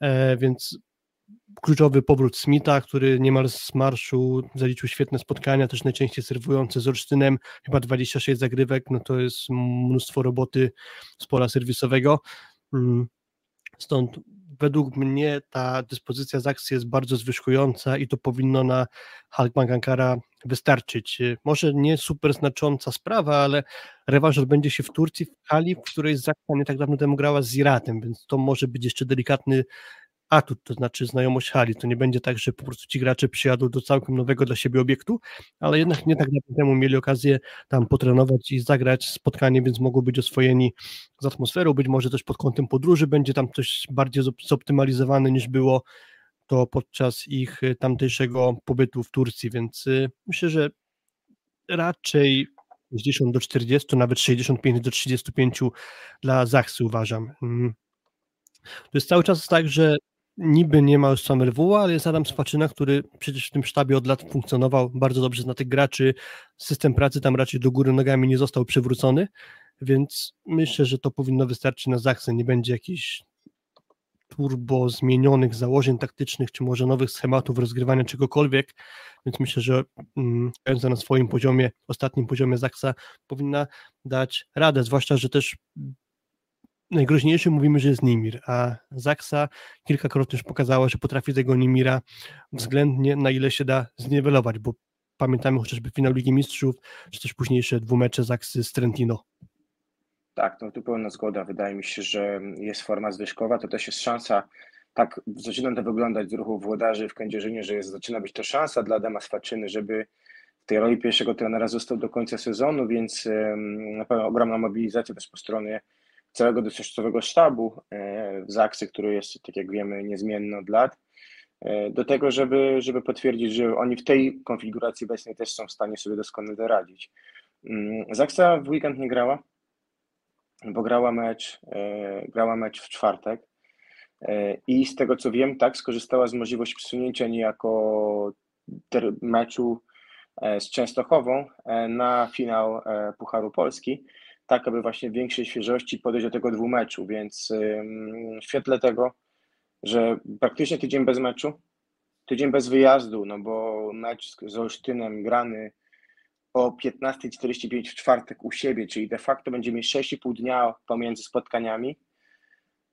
e, więc kluczowy powrót Smitha, który niemal z marszu zaliczył świetne spotkania, też najczęściej serwujący z Olsztynem, chyba 26 zagrywek, no to jest mnóstwo roboty z pola serwisowego. Mm, stąd według mnie ta dyspozycja z akcji jest bardzo zwyżkująca i to powinno na Halkbank Ankara wystarczyć. Może nie super znacząca sprawa, ale rewanż odbędzie się w Turcji, w hali, w której Zaksa nie tak dawno temu grała z Iratem, więc to może być jeszcze delikatny atut, to znaczy znajomość hali. To nie będzie tak, że po prostu ci gracze przyjadą do całkiem nowego dla siebie obiektu, ale jednak nie tak dawno temu mieli okazję tam potrenować i zagrać spotkanie, więc mogą być oswojeni z atmosferą, być może też pod kątem podróży będzie tam coś bardziej zoptymalizowane niż było to podczas ich y, tamtejszego pobytu w Turcji, więc y, myślę, że raczej 60 do 40, nawet 65 do 35 dla Zachsy uważam. Mm. To jest cały czas tak, że niby nie ma już Samerwuła, ale jest Adam Swaczyna, który przecież w tym sztabie od lat funkcjonował, bardzo dobrze zna tych graczy, system pracy tam raczej do góry nogami nie został przywrócony, więc myślę, że to powinno wystarczyć na Zachsę, nie będzie jakichś turbo zmienionych założeń taktycznych, czy może nowych schematów rozgrywania czegokolwiek, więc myślę, że mm, na swoim poziomie, ostatnim poziomie Zaksa powinna dać radę, zwłaszcza, że też najgroźniejszy mówimy, że jest Nimir, a Zaksa kilkakrotnie już pokazała, że potrafi tego Nimira względnie na ile się da zniwelować, bo pamiętamy chociażby finał Ligi Mistrzów, czy też późniejsze dwumecze Zaksy z Trentino. Tak, no tu pełna zgoda. Wydaje mi się, że jest forma zwyżkowa, to też jest szansa, tak zaczyna to wyglądać z ruchu włodarzy w Kędzierzynie, że jest, zaczyna być to szansa dla Adama Swaczyny, żeby w tej roli pierwszego trenera został do końca sezonu, więc na pewno ogromna mobilizacja też po stronie całego dotychczasowego sztabu e, w Zaksy, który jest, tak jak wiemy, niezmienny od lat, e, do tego, żeby, żeby potwierdzić, że oni w tej konfiguracji obecnej też są w stanie sobie doskonale radzić. Mm, Zaksa w weekend nie grała, bo grała mecz, e, grała mecz w czwartek i z tego co wiem, tak, skorzystała z możliwości przesunięcia niejako meczu z Częstochową na finał Pucharu Polski, tak aby właśnie w większej świeżości podejść do tego dwumeczu, więc w świetle tego, że praktycznie tydzień bez meczu, tydzień bez wyjazdu, no bo mecz z Olsztynem grany o 15.45 w czwartek u siebie, czyli de facto będzie mieć 6,5 dnia pomiędzy spotkaniami,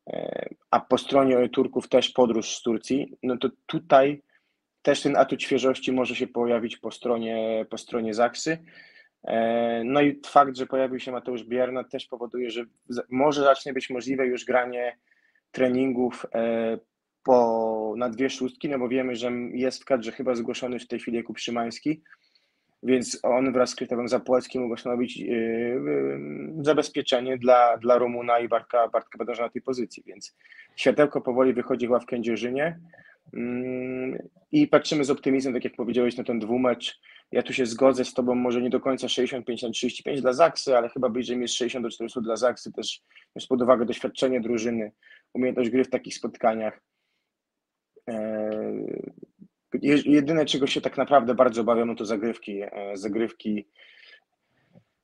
e, a po stronie Turków też podróż z Turcji, no to tutaj też ten atut świeżości może się pojawić po stronie, po stronie Zaksy. E, no i fakt, że pojawił się Mateusz Bierna też powoduje, że może zacznie być możliwe już granie treningów e, po, na dwie szóstki, no bo wiemy, że jest w kadrze chyba zgłoszony w tej chwili Jakub Szymański, więc on wraz z Krytowem Zapłockim mogą stanowić yy, zabezpieczenie dla, dla Rumuna i Bartka, Bartka Bedorza na tej pozycji, więc światełko powoli wychodzi w Kędzierzynie yy, i patrzymy z optymizmem, tak jak powiedziałeś, na ten dwumecz ja tu się zgodzę z Tobą, może nie do końca 65 na 35 dla Zaksy, ale chyba bliżej jest 60 do 40 dla Zaksy, też biorąc pod uwagę doświadczenie drużyny, umiejętność gry w takich spotkaniach. Eee, jedyne, czego się tak naprawdę bardzo obawiam, no to zagrywki, e, zagrywki,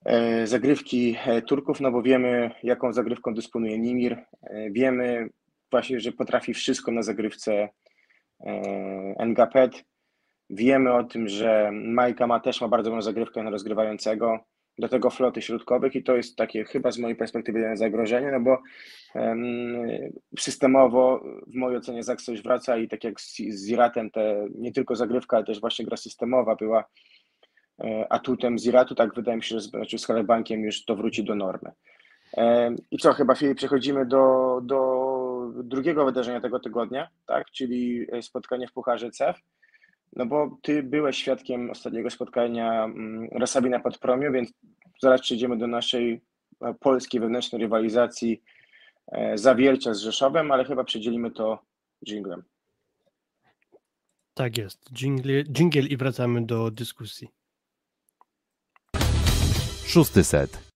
e, zagrywki e, Turków, no bo wiemy, jaką zagrywką dysponuje Nimir, wiemy właśnie, że potrafi wszystko na zagrywce Ngapet, Wiemy o tym, że Majka ma też ma bardzo dobrą zagrywkę na rozgrywającego, do tego floty środkowych i to jest takie chyba z mojej perspektywy zagrożenie, no bo systemowo w mojej ocenie Zaks wraca i tak jak z, z Iratem te nie tylko zagrywka, ale też właśnie gra systemowa była e, atutem z Iratu, tak wydaje mi się, że z, znaczy z Bankiem już to wróci do normy. E, I co, chyba Filip, przechodzimy do, do drugiego wydarzenia tego tygodnia, tak, czyli spotkanie w Pucharze CEF. No bo ty byłeś świadkiem ostatniego spotkania mm, Rasabi na Podpromie, więc zaraz przejdziemy do naszej e, polskiej wewnętrznej rywalizacji e, zawiercia z Rzeszowem, ale chyba przedzielimy to jinglem. Tak jest. Jingle, jingle i wracamy do dyskusji. Szósty set.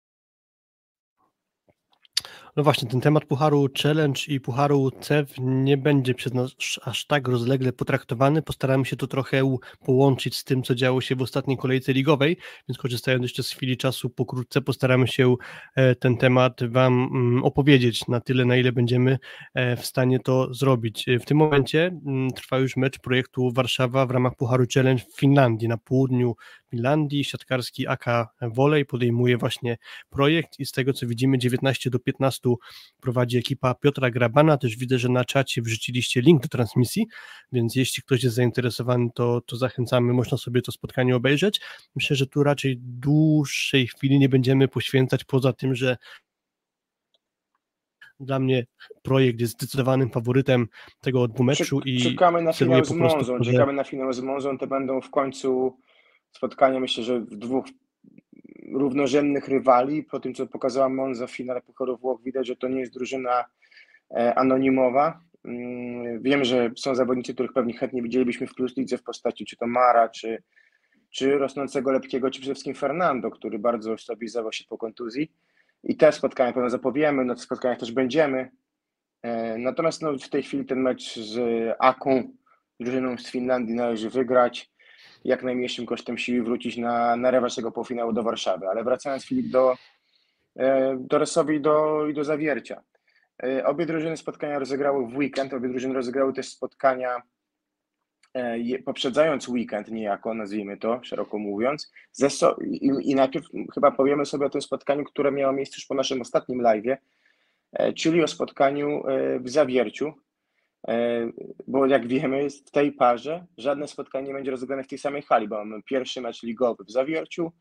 No właśnie, ten temat Pucharu Challenge i Pucharu CEF nie będzie przez nas aż tak rozlegle potraktowany. Postaramy się to trochę połączyć z tym, co działo się w ostatniej kolejce ligowej, więc korzystając jeszcze z chwili czasu, pokrótce postaramy się e, ten temat Wam mm, opowiedzieć na tyle, na ile będziemy e, w stanie to zrobić. W tym momencie mm, trwa już mecz projektu Warszawa w ramach Pucharu Challenge w Finlandii, na południu Finlandii. Siatkarski AK Wolej podejmuje właśnie projekt i z tego co widzimy 19 do 15 prowadzi ekipa Piotra Grabana. Też widzę, że na czacie wrzuciliście link do transmisji, więc jeśli ktoś jest zainteresowany, to, to zachęcamy, można sobie to spotkanie obejrzeć. Myślę, że tu raczej dłuższej chwili nie będziemy poświęcać, poza tym, że dla mnie projekt jest zdecydowanym faworytem tego dwumeczu i czekamy na finał z Monzą, czekamy na finał z Monzą, to będą w końcu spotkania, myślę, że w dwóch równorzędnych rywali. Po tym, co pokazała Monza w finale Pucharu Włoch, widać, że to nie jest drużyna e, anonimowa. Mm, wiem, że są zawodnicy, których pewnie chętnie widzielibyśmy w Plus w postaci czy to Mara, czy, czy rosnącego Lepkiego, czy przede wszystkim Fernando, który bardzo stabilizował się po kontuzji. I te spotkania pewno zapowiemy, na tych spotkaniach też będziemy. E, natomiast no, w tej chwili ten mecz z Aką, drużyną z Finlandii należy wygrać, jak najmniejszym kosztem siły wrócić na, na rewanż tego półfinału do Warszawy. Ale wracając Filip do, e, do i do, i do Zawiercia. E, obie drużyny spotkania rozegrały w weekend, obie drużyny rozegrały też spotkania poprzedzając weekend niejako, nazwijmy to, szeroko mówiąc. So i, I najpierw chyba powiemy sobie o tym spotkaniu, które miało miejsce już po naszym ostatnim live'ie, E, czyli o spotkaniu e, w Zawierciu, e, bo jak wiemy w tej parze żadne spotkanie nie będzie rozegrane w tej samej hali, bo mamy pierwszy mecz ligowy w Zawierciu,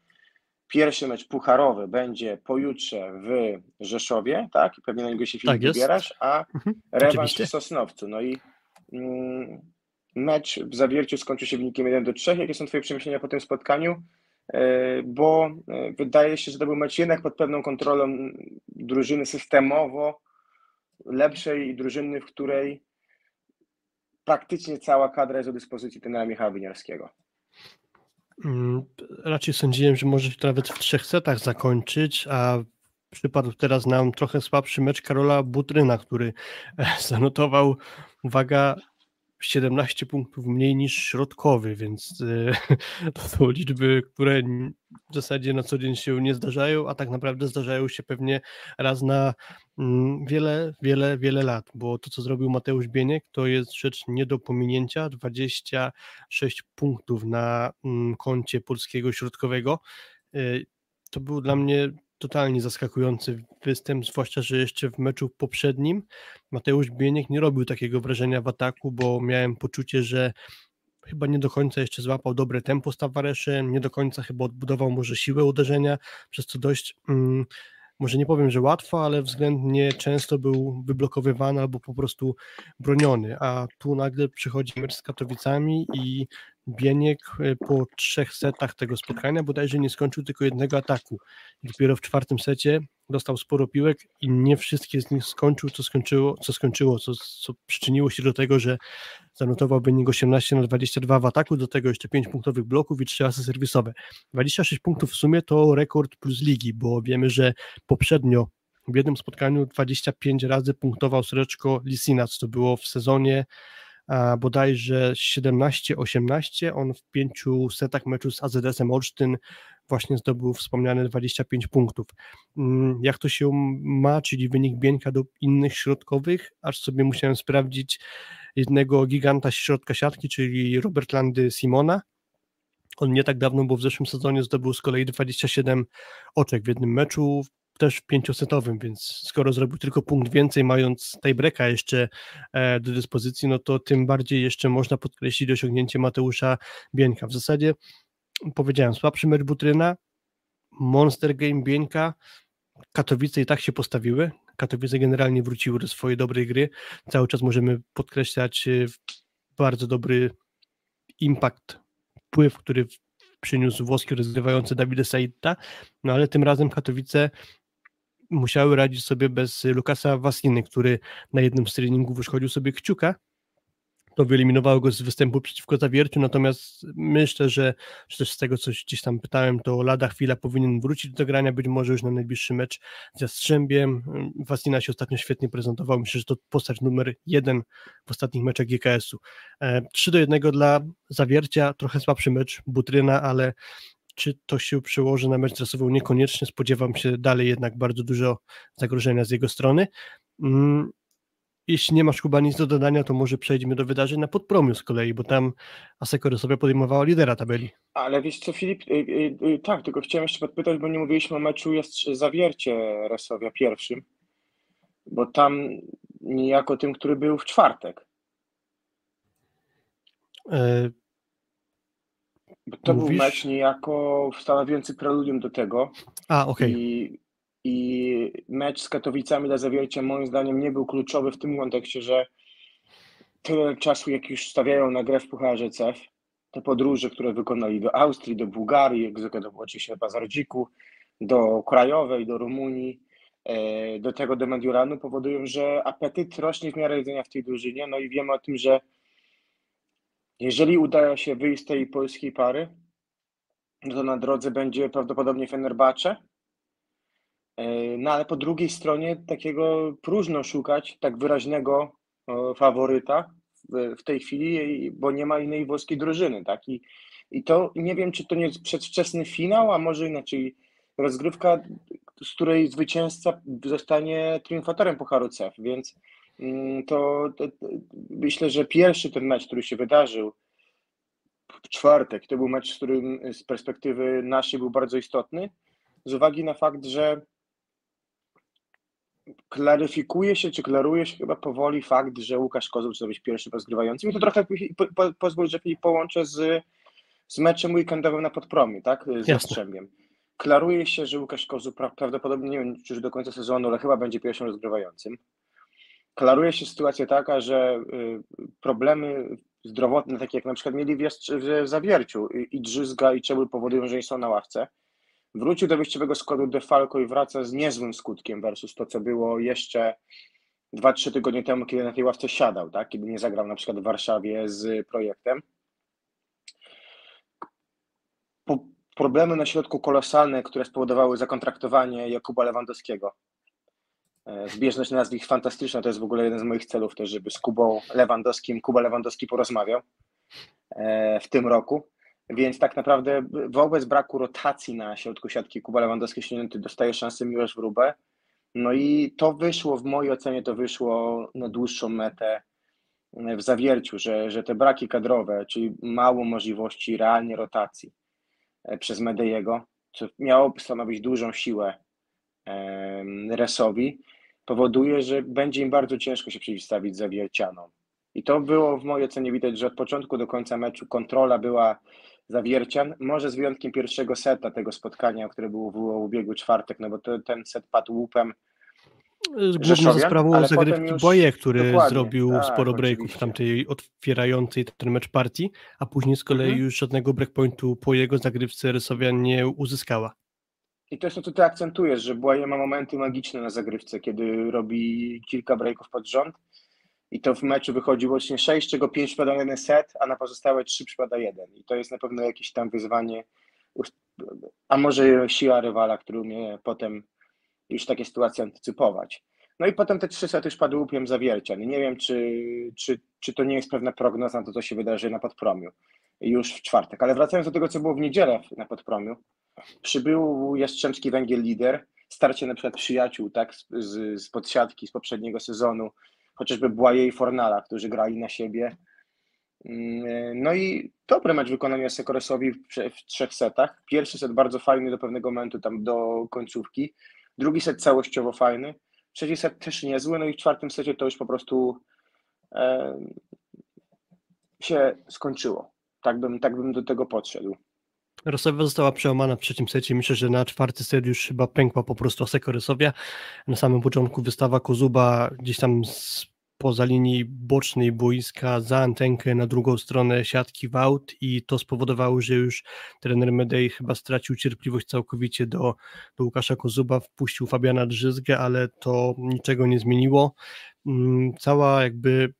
pierwszy mecz pucharowy będzie pojutrze w Rzeszowie, tak? I pewnie na niego się film tak wybierasz, a mhm, rewanż w Sosnowcu. No i mm, mecz w Zawierciu skończył się wynikiem 1 do 3. Jakie są Twoje przemyślenia po tym spotkaniu? E, bo e, wydaje się, że to był mecz jednak pod pewną kontrolą drużyny systemowo lepszej drużyny, w której praktycznie cała kadra jest do dyspozycji trenera Michała Winiarskiego. Mm, raczej sądziłem, że może się nawet w trzech setach zakończyć, a przypadł teraz nam trochę słabszy mecz Karola Butryna, który e, zanotował, uwaga, 17 punktów mniej niż środkowy, więc e, to są liczby, które w zasadzie na co dzień się nie zdarzają, a tak naprawdę zdarzają się pewnie raz na mm, wiele, wiele, wiele lat, bo to, co zrobił Mateusz Bieniek, to jest rzecz nie do pominięcia, 26 punktów na mm, koncie polskiego środkowego. E, to był dla mnie totalnie zaskakujący występ, zwłaszcza, że jeszcze w meczu poprzednim Mateusz Bieniek nie robił takiego wrażenia w ataku, bo miałem poczucie, że chyba nie do końca jeszcze złapał dobre tempo z Tavareszem, nie do końca chyba odbudował może siłę uderzenia, przez co dość, mm, może nie powiem, że łatwo, ale względnie często był wyblokowywany albo po prostu broniony, a tu nagle przychodzi mecz z Katowicami i Bieniek e, po trzech setach tego spotkania bodajże nie skończył tylko jednego ataku. Dopiero w czwartym secie dostał sporo piłek i nie wszystkie z nich skończył, co skończyło, co, skończyło, co, co przyczyniło się do tego, że zanotował wynik 18 na 22 w ataku, do tego jeszcze 5 punktowych bloków i 3 asy serwisowe. 26 punktów w sumie to rekord plus ligi, bo wiemy, że poprzednio w jednym spotkaniu 25 razy punktował Sreczko Lisinac, to było w sezonie bodajże 17-18. On w pięciu setach meczu z AZS-em Olsztyn właśnie zdobył wspomniane 25 punktów. Mm, jak to się ma, czyli wynik Bieńka do innych środkowych, aż sobie musiałem sprawdzić jednego giganta środka siatki, czyli Robert Landy Simona. On nie tak dawno, bo w zeszłym sezonie zdobył z kolei 27 oczek w jednym meczu też pięciosetowym, więc skoro zrobił tylko punkt więcej, mając tiebreaka jeszcze e, do dyspozycji, no to tym bardziej jeszcze można podkreślić osiągnięcie Mateusza Bieńka. W zasadzie powiedziałem, słabszy mecz Butryna, Monster Game Bieńka, Katowice i tak się postawiły. Katowice generalnie wróciły do swojej dobrej gry. Cały czas możemy podkreślać e, bardzo dobry impact, wpływ, który przyniósł włoski rozgrywający Davide Saita, no ale tym razem Katowice musiały radzić sobie bez Lukasa Wasiny, który na jednym z treningów już chodził sobie kciuka, to wyeliminowało go z występu przeciwko Zawierciu, natomiast myślę, że czy też z tego, co gdzieś tam pytałem, to lada chwila powinien wrócić do grania, być może już na najbliższy mecz z Jastrzębiem. Wasina się ostatnio świetnie prezentował, myślę, że to postać numer jeden w ostatnich meczach GKS-u. 3 e, do 1 dla Zawiercia, trochę słabszy mecz Butryna, ale czy to się przełoży na mecz dresowy? Niekoniecznie. Spodziewam się dalej jednak bardzo dużo zagrożenia z jego strony. Mm, jeśli nie masz chyba nic do dodania, to może przejdźmy do wydarzeń na podpromiu z kolei, bo tam Asekory sobie podejmowała lidera tabeli. Ale wiesz co, Filip, y, y, y, tak, tylko chciałem jeszcze podpytać, bo nie mówiliśmy o meczu jest Zawiercie Resowia pierwszym, bo tam niejako tym, który był w czwartek. E, bo to Mówisz? był mecz niejako stanowiący preludium do tego. A, okej. Okay. I, I mecz z Katowicami dla Zawiercia moim zdaniem nie był kluczowy w tym kontekście, że tyle czasu, jak już stawiają na grę w Pucharze CEF, te podróże, które wykonali do Austrii, do Bułgarii, do oczywiście Bazardziku, do Krajowej, do Rumunii, e, do tego do Mediolanu powodują, że apetyt rośnie w miarę jedzenia w tej drużynie. No i wiemy o tym, że jeżeli uda się wyjść z tej polskiej pary, to na drodze będzie prawdopodobnie Fenerbahce, E, no ale po drugiej stronie takiego próżno szukać tak wyraźnego faworyta w, tej chwili, bo nie ma innej włoskiej drużyny, tak? I, I to nie wiem, czy to nie jest przedwczesny finał, a może inaczej rozgrywka, z której zwycięzca zostanie triumfatorem Pucharu CEF, więc to, to, to, myślę, że pierwszy ten mecz, który się wydarzył w czwartek, to był mecz, z którym z perspektywy naszej był bardzo istotny, z uwagi na fakt, że klaryfikuje się, czy klaruje się chyba powoli fakt, że Łukasz Kozł chce być pierwszym rozgrywającym i to trochę po, po, pozwól, że połączę z, z meczem weekendowym na Podpromiu, tak, z Jastrzębiem. Klaruje się, że Łukasz Kozł prawdopodobnie, nie wiem, czy już do końca sezonu, ale chyba będzie pierwszym rozgrywającym. Klaruje się sytuacja taka, że y, problemy zdrowotne, takie jak na przykład mieli w, w Zawierciu i Drzyzga i Czebuł powodują, że nie są na ławce, Wrócił do wyjściowego składu Defalco i wraca z niezłym skutkiem versus to, co było jeszcze 2-3 tygodnie temu, kiedy na tej ławce siadał, tak? kiedy nie zagrał na przykład w Warszawie z projektem. Problemy na środku kolosalne, które spowodowały zakontraktowanie Jakuba Lewandowskiego. E, zbieżność nazwisk fantastyczna, to jest w ogóle jeden z moich celów też, żeby z Kubą Lewandowskim, Kuba Lewandowski porozmawiał e, w tym roku. Więc tak naprawdę wobec braku rotacji na środku siatki Kuba Lewandowski ściągnięty dostaje szansę Miłosz Wróbę. No i to wyszło, w mojej ocenie to wyszło na dłuższą metę w zawierciu, że, że te braki kadrowe, czyli mało możliwości realnie rotacji e, przez Medejego, co miałoby stanowić dużą siłę Resowi, powoduje, że będzie im bardzo ciężko się przeciwstawić zawiercianom. I to było w mojej ocenie widać, że od początku do końca meczu kontrola była Zawiercian, może z wyjątkiem pierwszego seta tego spotkania, które było w ubiegły czwartek, no bo to, ten set padł łupem Główną sprawą zagrywki już... Boje, który zrobił tak, sporo breaków w tamtej otwierającej ten mecz partii, a później z kolei mhm. już żadnego breakpointu po jego zagrywce Rysowian nie uzyskała. I to jest to, co ty akcentujesz, że Błaje ma momenty magiczne na zagrywce, kiedy robi kilka breaków pod rząd i to w meczu wychodzi łącznie 6, czego 5 przypada jeden set, a na pozostałe 3 przypada jeden. I to jest na pewno jakieś tam wyzwanie, a może siła rywala, który umie potem już takie sytuacje antycypować. No i potem te trzy sety już padły łupiem zawiercian. Nie wiem, czy, czy, czy to nie jest pewna prognoza na to, co się wydarzy na Podpromiu już w czwartek. Ale wracając do tego, co było w niedzielę na Podpromiu, przybył Jastrzębski Węgiel Lider, starcie na przykład przyjaciół tak, z, z podsiadki z poprzedniego sezonu, chociażby Błaje i Fornala, którzy grali na siebie. Mm, no i dobry mecz wykonania Sekoresowi w, w trzech setach. Pierwszy set bardzo fajny do pewnego momentu, tam do końcówki. Drugi set całościowo fajny. Trzeci set też niezły, no i w czwartym secie to już po prostu e, się skończyło. Tak bym, tak bym do tego podszedł. Rosowia została przełamana w trzecim secie. Myślę, że na czwarty set już chyba pękła po prostu Aseko Rosowia. Na samym początku wystawa Kozuba gdzieś tam z poza linii bocznej boiska za antenkę na drugą stronę siatki w aut i to spowodowało, że już trener Medei chyba stracił cierpliwość całkowicie do, do Łukasza Kozuba, wpuścił Fabiana Drzyzgę, ale to niczego nie zmieniło. Mm, cała jakby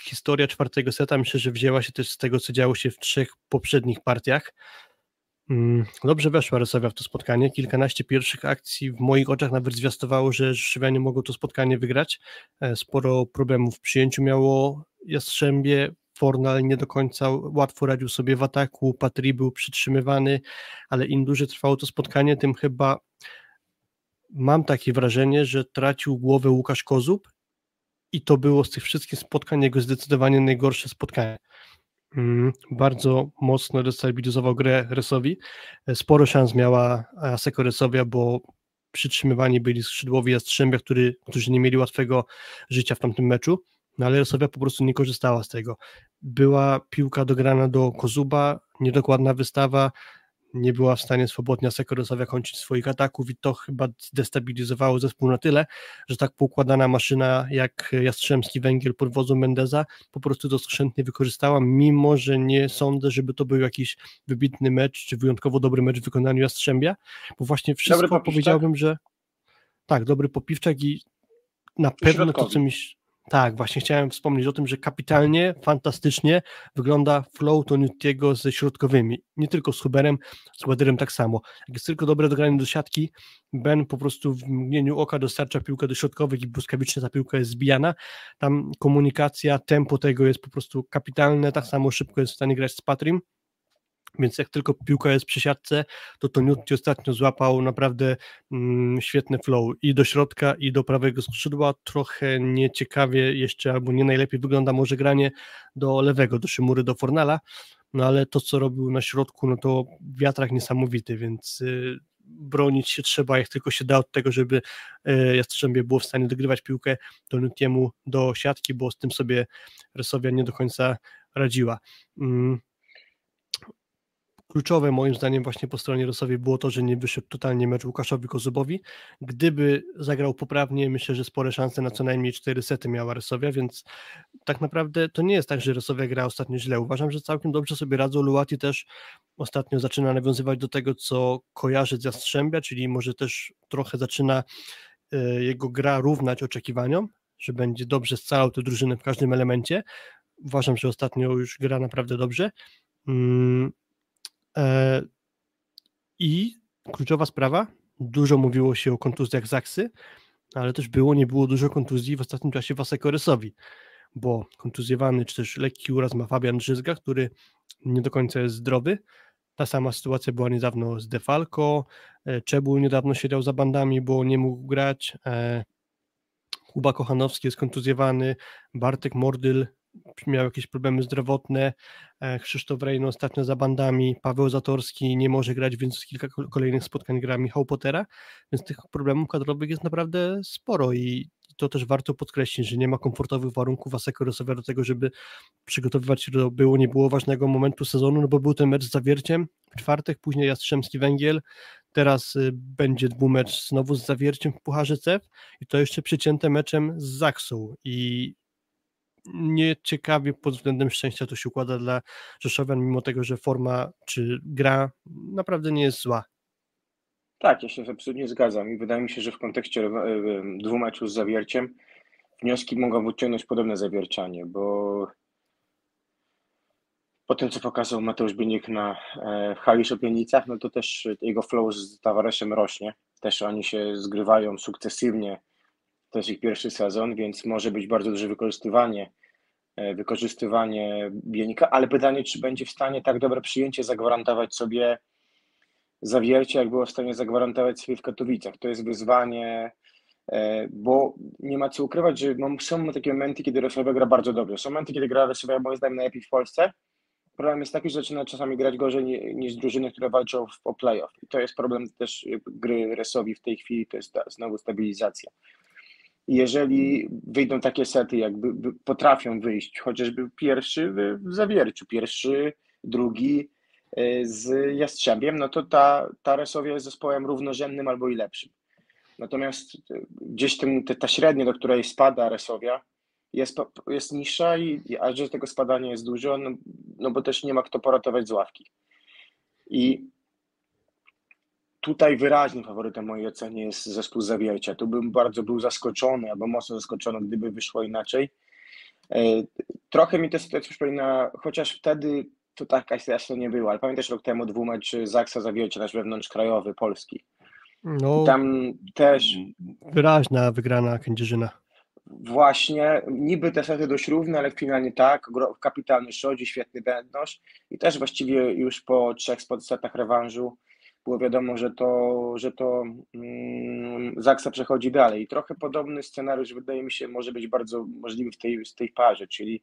historia czwartego seta myślę, że wzięła się też z tego, co działo się w trzech poprzednich partiach. Mm, dobrze weszła Rosowia w to spotkanie. Kilkanaście pierwszych akcji w moich oczach nawet zwiastowało, że Rzeszowianie mogą to spotkanie wygrać. E, sporo problemów w przyjęciu miało Jastrzębie. Fornal nie do końca łatwo radził sobie w ataku, Patry był przytrzymywany, ale im dłużej trwało to spotkanie, tym chyba mam takie wrażenie, że tracił głowę Łukasz Kozub i to było z tych wszystkich spotkań jego zdecydowanie najgorsze spotkanie. Mm, bardzo mocno destabilizował grę Resowi. Sporo szans miała Aseko Resowia, bo przytrzymywani byli skrzydłowi Jastrzębia, który, którzy nie mieli łatwego życia w tamtym meczu, no ale Resowia po prostu nie korzystała z tego. Była piłka dograna do Kozuba, niedokładna wystawa, nie była w stanie swobodnie Sekorosowia kończyć swoich ataków i to chyba destabilizowało zespół na tyle, że tak poukładana maszyna jak Jastrzębski Węgiel pod wodzą Mendeza po prostu to skrzętnie wykorzystała, mimo że nie sądzę, żeby to był jakiś wybitny mecz, czy wyjątkowo dobry mecz w wykonaniu Jastrzębia, bo właśnie wszystko powiedziałbym, że tak, dobry popiwczak i na pewno to, co mi Tak, właśnie chciałem wspomnieć o tym, że kapitalnie, fantastycznie wygląda flow Tonutiego ze środkowymi. Nie tylko z Huberem, z Waderem tak samo. Jak jest tylko dobre dogranie do siatki, Ben po prostu w mgnieniu oka dostarcza piłkę do środkowych i błyskawicznie ta piłka jest zbijana. Tam komunikacja, tempo tego jest po prostu kapitalne, tak samo szybko jest w stanie grać z Patrim więc jak tylko piłka jest przy siatce, to to Nutti ostatnio złapał naprawdę mm, świetny flow i do środka, i do prawego skrzydła. Trochę nieciekawie jeszcze, albo nie najlepiej wygląda może granie do lewego, do Szymury, do Fornala, no ale to, co robił na środku, no to wiatrak niesamowity, więc y, bronić się trzeba, jak tylko się da od tego, żeby y, Jastrzębie było w stanie dogrywać piłkę do Nutiemu do siatki, bo z tym sobie Resowia nie do końca radziła. Mm Kluczowe moim zdaniem właśnie po stronie Rosowi było to, że nie wyszedł totalnie mecz Łukaszowi Kozubowi. Gdyby zagrał poprawnie, myślę, że spore szanse na co najmniej 4 sety miała Rosowia, więc tak naprawdę to nie jest tak, że Rosowia gra ostatnio źle. Uważam, że całkiem dobrze sobie radzą. Luati też ostatnio zaczyna nawiązywać do tego, co kojarzy z Jastrzębia, czyli może też trochę zaczyna e, jego gra równać oczekiwaniom, że będzie dobrze scalał tę drużynę w każdym elemencie. Uważam, że ostatnio już gra naprawdę dobrze. E, I kluczowa sprawa, dużo mówiło się o kontuzjach Zaksy, ale też było, nie było dużo kontuzji w ostatnim czasie Wasekoresowi, bo kontuzjowany czy też lekki uraz ma Fabian Drzyzga, który nie do końca jest zdrowy. Ta sama sytuacja była niedawno z Defalco, e, Czebul niedawno siedział za bandami, bo nie mógł grać, e, Kuba Kochanowski jest kontuzjowany, Bartek Mordyl miał jakieś problemy zdrowotne, e, Krzysztof Rejno ostatnio za bandami, Paweł Zatorski nie może grać, więc kilka kolejnych spotkań gra Michał Potera, więc tych problemów kadrowych jest naprawdę sporo i to też warto podkreślić, że nie ma komfortowych warunków Aseko do tego, żeby przygotowywać się do było, nie było ważnego momentu sezonu, no bo był ten mecz z Zawierciem w czwartek, później Jastrzębski Węgiel, teraz y, będzie dwumecz znowu z Zawierciem w Pucharze CEF i to jeszcze przycięte meczem z Zaksą i nieciekawie pod względem szczęścia to się układa dla Rzeszowian, mimo tego, że forma czy gra naprawdę nie jest zła. Tak, ja się absolutnie zgadzam i wydaje mi się, że w kontekście dwóch meczów z zawierciem wnioski mogą wyciągnąć podobne zawiercianie, bo po tym, co pokazał Mateusz Bienik na e, hali Szopienicach, no to też jego flow z Tavareszem rośnie. Też oni się zgrywają sukcesywnie to jest ich pierwszy sezon, więc może być bardzo duże wykorzystywanie, e, wykorzystywanie Bienika, ale pytanie, czy będzie w stanie tak dobre przyjęcie zagwarantować sobie zawiercie, jak było w stanie zagwarantować sobie w Katowicach. To jest wyzwanie, e, bo nie ma co ukrywać, że są takie momenty, kiedy Rosja gra bardzo dobrze. Są momenty, kiedy gra Rosja moim zdaniem najlepiej w Polsce. Problem jest taki, że zaczyna czasami grać gorzej niż drużyny, które walczą o playoff. I to jest problem też gry Resowi w tej chwili, to jest znowu stabilizacja jeżeli wyjdą takie sety, jakby potrafią wyjść, chociażby pierwszy w zawierciu, pierwszy, drugi e, z Jastrzębiem, no to ta, ta Resowia jest zespołem równorzędnym albo i lepszym. Natomiast e, gdzieś tym, ta średnia, do której spada Resowia, jest, jest niższa, i, a że tego spadania jest dużo, no, no bo też nie ma kto poratować z ławki. I Tutaj wyraźnym faworytem mojej ocenie jest zespół Zawiercia. Tu bym bardzo był zaskoczony, albo mocno zaskoczony, gdyby wyszło inaczej. E, trochę mi to sytuacja przypomina, chociaż wtedy to taka sytuacja nie była, ale pamiętasz rok temu dwumecz Zaksa Zawiercia, nasz wewnątrzkrajowy, Polski. No, tam też... Wyraźna wygrana Kędzierzyna. Właśnie, niby te sety dość równe, ale finalnie tak, kapitalny Szodzi, świetny Bednosz i też właściwie już po trzech setach rewanżu było wiadomo, że to, że to mm, Zaksa przechodzi dalej. I trochę podobny scenariusz wydaje mi się może być bardzo możliwy w tej, w tej parze, czyli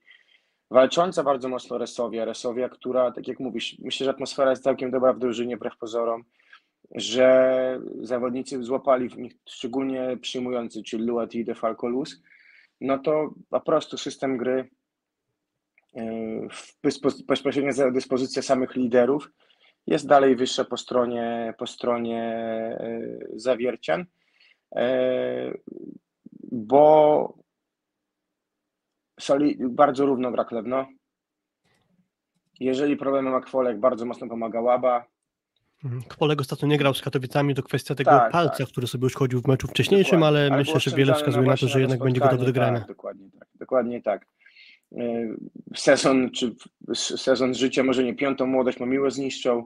walcząca bardzo mocno Resowia, Resowia, która, tak jak mówisz, myślę, że atmosfera jest całkiem dobra w drużynie, wbrew pozorom, że zawodnicy złapali w nich, szczególnie przyjmujący, czyli Luat i Defalco Luz, no to po prostu system gry yy, bezpośrednio dyspozycja samych liderów jest dalej wyższa po stronie, po stronie e, zawiercian, e, bo Soli bardzo równo gra Klewno. Jeżeli problemy ma Kwolek, bardzo mocno pomaga Łaba. Mhm. Kwoleg ostatnio nie grał z Katowicami, to kwestia tego Tak, palca, tak. który sobie uszkodził w meczu wcześniejszym, Dokładnie. ale, myślę, było że wiele wskazuje na to, że jednak będzie gotowy do grania. Tak, dokładnie tak. Dokładnie tak. Yy, Sezon, czy sezon życia, może nie piątą młodość, ma miło zniszczą.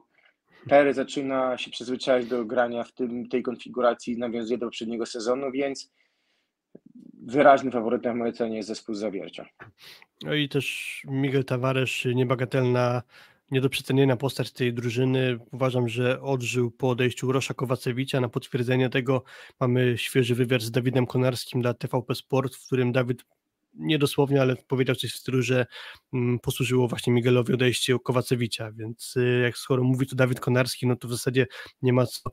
Perry zaczyna się przyzwyczaić do grania w tym, tej konfiguracji, nawiązuje do poprzedniego sezonu, więc wyraźnym faworytem w mojej ocenie jest zespół Zawiercia. No i też Miguel Tavares, niebagatelna, nie do przecenienia postać tej drużyny. Uważam, że odżył po odejściu Rosza Kowacewicza. Na potwierdzenie tego mamy świeży wywiad z Dawidem Konarskim dla TVP Sport, w którym Dawid nie dosłownie, ale powiedział coś w stylu, że mm, posłużyło właśnie Miguelowi odejście Kowacewicza, więc y, jak skoro mówi to Dawid Konarski, no to w zasadzie nie ma co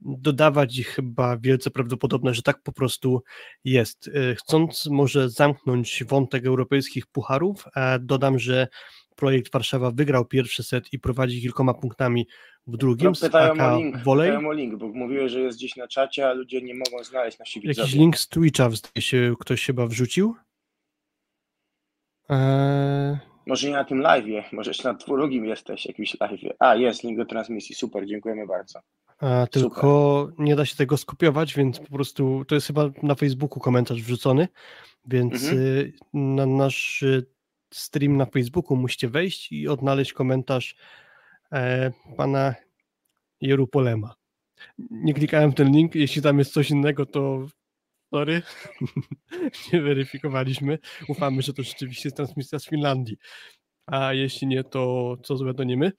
dodawać i chyba wielce prawdopodobne, że tak po prostu jest. Y, Chcąc może zamknąć wątek europejskich pucharów, a dodam, że projekt Warszawa wygrał pierwszy set i prowadzi kilkoma punktami w drugim. No, pytają, AK o link, Volley. pytają o link, bo mówiłeś, że jest gdzieś na czacie, a ludzie nie mogą znaleźć nasi widzowie. Jakiś link z Twitcha zdaje się, ktoś chyba wrzucił. Eee, Może nie na tym live'ie, może jeszcze na drugim jesteś, jakimś live'ie. A, jest link do transmisji, super, dziękujemy bardzo. a, tylko nie da się tego skopiować, więc po prostu to jest chyba na Facebooku komentarz wrzucony, więc Mhm. y, na nasz y, stream na Facebooku musicie wejść i odnaleźć komentarz e, pana Jerupolema. Nie klikałem w ten link, jeśli tam jest coś innego, to sorry, nie weryfikowaliśmy. Ufamy, że to rzeczywiście jest transmisja z Finlandii. A jeśli nie, to co złe, to nie my.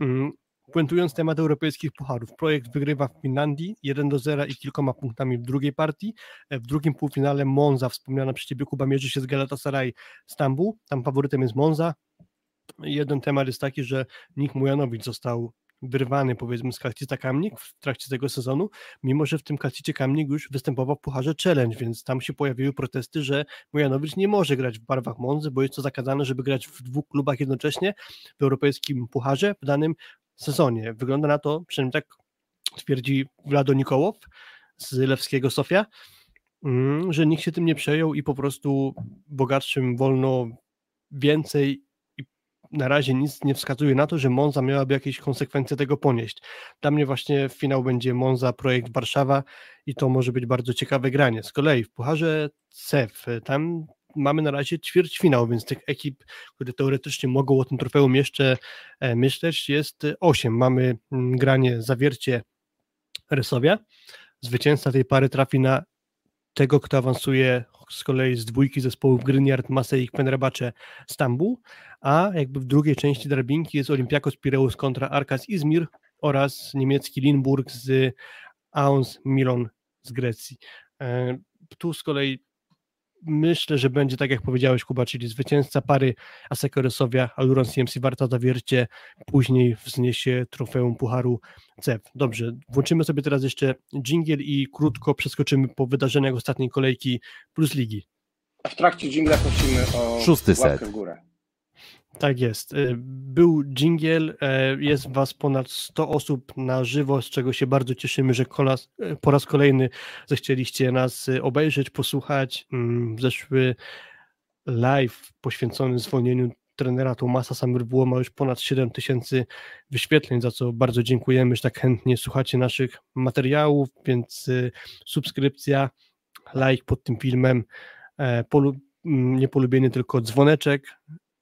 Mm, Puentując temat europejskich pucharów, projekt wygrywa w Finlandii 1 do 0 i kilkoma punktami w drugiej partii. E, W drugim półfinale Monza, wspomniana przez Ciebie Kuba, mierzy się z Galatasaray Stambuł. Tam faworytem jest Monza. Jeden temat jest taki, że Nik Mujanowicz został wyrwany powiedzmy z Kalcita Kamnik w trakcie tego sezonu, mimo że w tym Kalcicie Kamnik już występował w Pucharze Challenge, więc tam się pojawiły protesty, że Mujanowicz nie może grać w barwach Monzy, bo jest to zakazane, żeby grać w dwóch klubach jednocześnie w europejskim Pucharze w danym sezonie. Wygląda na to, przynajmniej tak twierdzi Vlado Nikołow z Lewskiego Sofia, mm, że nikt się tym nie przejął i po prostu bogatszym wolno więcej na razie nic nie wskazuje na to, że Monza miałaby jakieś konsekwencje tego ponieść. Dla mnie właśnie finał będzie Monza, projekt Warszawa i to może być bardzo ciekawe granie. Z kolei w Pucharze CEF, tam mamy na razie ćwierćfinał, więc tych ekip, które teoretycznie mogą o tym trofeum jeszcze e, myśleć, jest osiem. Mamy mm, granie zawiercie Resowia. Zwycięzca tej pary trafi na tego, kto awansuje z kolei z dwójki zespołów Gryniard, Masej i Stambuł, a jakby w drugiej części drabinki jest Olympiakos Pireus kontra Arkas Izmir oraz niemiecki Limburg z Aons Milon z Grecji. E, Tu z kolei myślę, że będzie tak jak powiedziałeś Kuba, czyli zwycięzca pary Aseko Resowia, Aluron CMC Warta Zawiercie, później wzniesie trofeum Pucharu CEF. Dobrze, włączymy sobie teraz jeszcze dżingiel i krótko przeskoczymy po wydarzeniach ostatniej kolejki Plus Ligi. A w trakcie dżingla prosimy o Szósty łapkę set. w górę. Tak jest. Y, Był dżingiel, e, jest Was ponad 100 osób na żywo, z czego się bardzo cieszymy, że e, po raz kolejny zechcieliście nas y, obejrzeć, posłuchać. Mm, Zeszły live poświęcony zwolnieniu trenera Tomasa Samyrbuło ma już ponad 7 tysięcy wyświetleń, za co bardzo dziękujemy, że tak chętnie słuchacie naszych materiałów, więc y, subskrypcja, like pod tym filmem, e, polu- mm, nie polubienie, tylko dzwoneczek,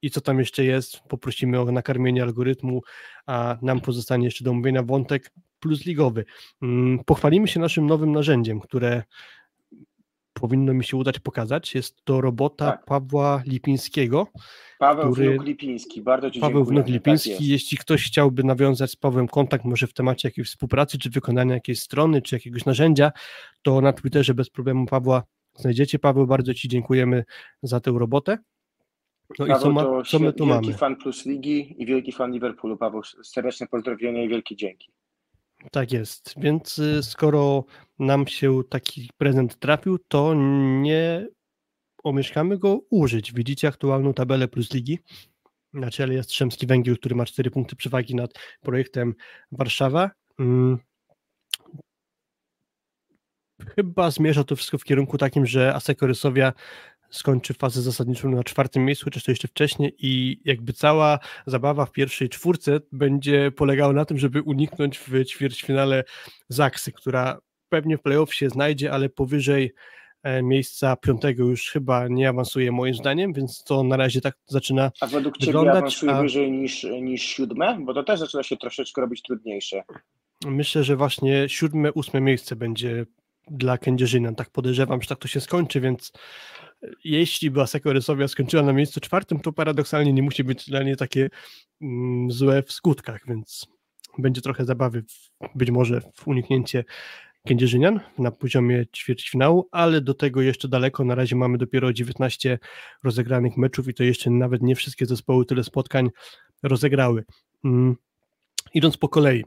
i co tam jeszcze jest, poprosimy o nakarmienie algorytmu, a nam pozostanie jeszcze do omówienia wątek plus ligowy. Mm, Pochwalimy się naszym nowym narzędziem, które powinno mi się udać pokazać. Jest to robota Tak. Pawła Lipińskiego. Paweł który- Wnuk Lipiński, bardzo Ci Paweł dziękujemy. Wnuk Lipiński. Tak. Jeśli ktoś chciałby nawiązać z Pawłem kontakt, może w temacie jakiejś współpracy, czy wykonania jakiejś strony, czy jakiegoś narzędzia, to na Twitterze bez problemu Pawła znajdziecie. Paweł, bardzo Ci dziękujemy za tę robotę. No i Paweł co, ma, to co my tu wielki mamy? fan Plus Ligi i wielki fan Liverpoolu. Paweł, serdeczne pozdrowienia i wielkie dzięki. Tak jest. Więc y, skoro nam się taki prezent trafił, to nie omieszkamy go użyć. Widzicie aktualną tabelę plus ligi. Na czele jest Trzemski Węgiel, który ma 4 punkty przewagi nad projektem Warszawa. Mm. Chyba zmierza to wszystko w kierunku takim, że Aseko Rysowia skończy fazę zasadniczą na czwartym miejscu, chociaż to jeszcze wcześniej i jakby cała zabawa w pierwszej czwórce będzie polegała na tym, żeby uniknąć w ćwierćfinale Zaksy, która pewnie w playoff się znajdzie, ale powyżej e, miejsca piątego już chyba nie awansuje moim zdaniem, więc to na razie tak zaczyna A według wyglądać, Ciebie awansuje a- wyżej niż, niż siódme? Bo to też zaczyna się troszeczkę robić trudniejsze. Myślę, że właśnie siódme, ósme miejsce będzie dla Kędzierzyna. Tak podejrzewam, że tak to się skończy, więc e, jeśli by Aseko Rysowia skończyła na miejscu czwartym, to paradoksalnie nie musi być dla niej takie mm, złe w skutkach, więc będzie trochę zabawy, w, być może w uniknięcie Kędzierzynian na poziomie ćwierćfinału, ale do tego jeszcze daleko. Na razie mamy dopiero 19 rozegranych meczów i to jeszcze nawet nie wszystkie zespoły tyle spotkań rozegrały. Mm. Idąc po kolei,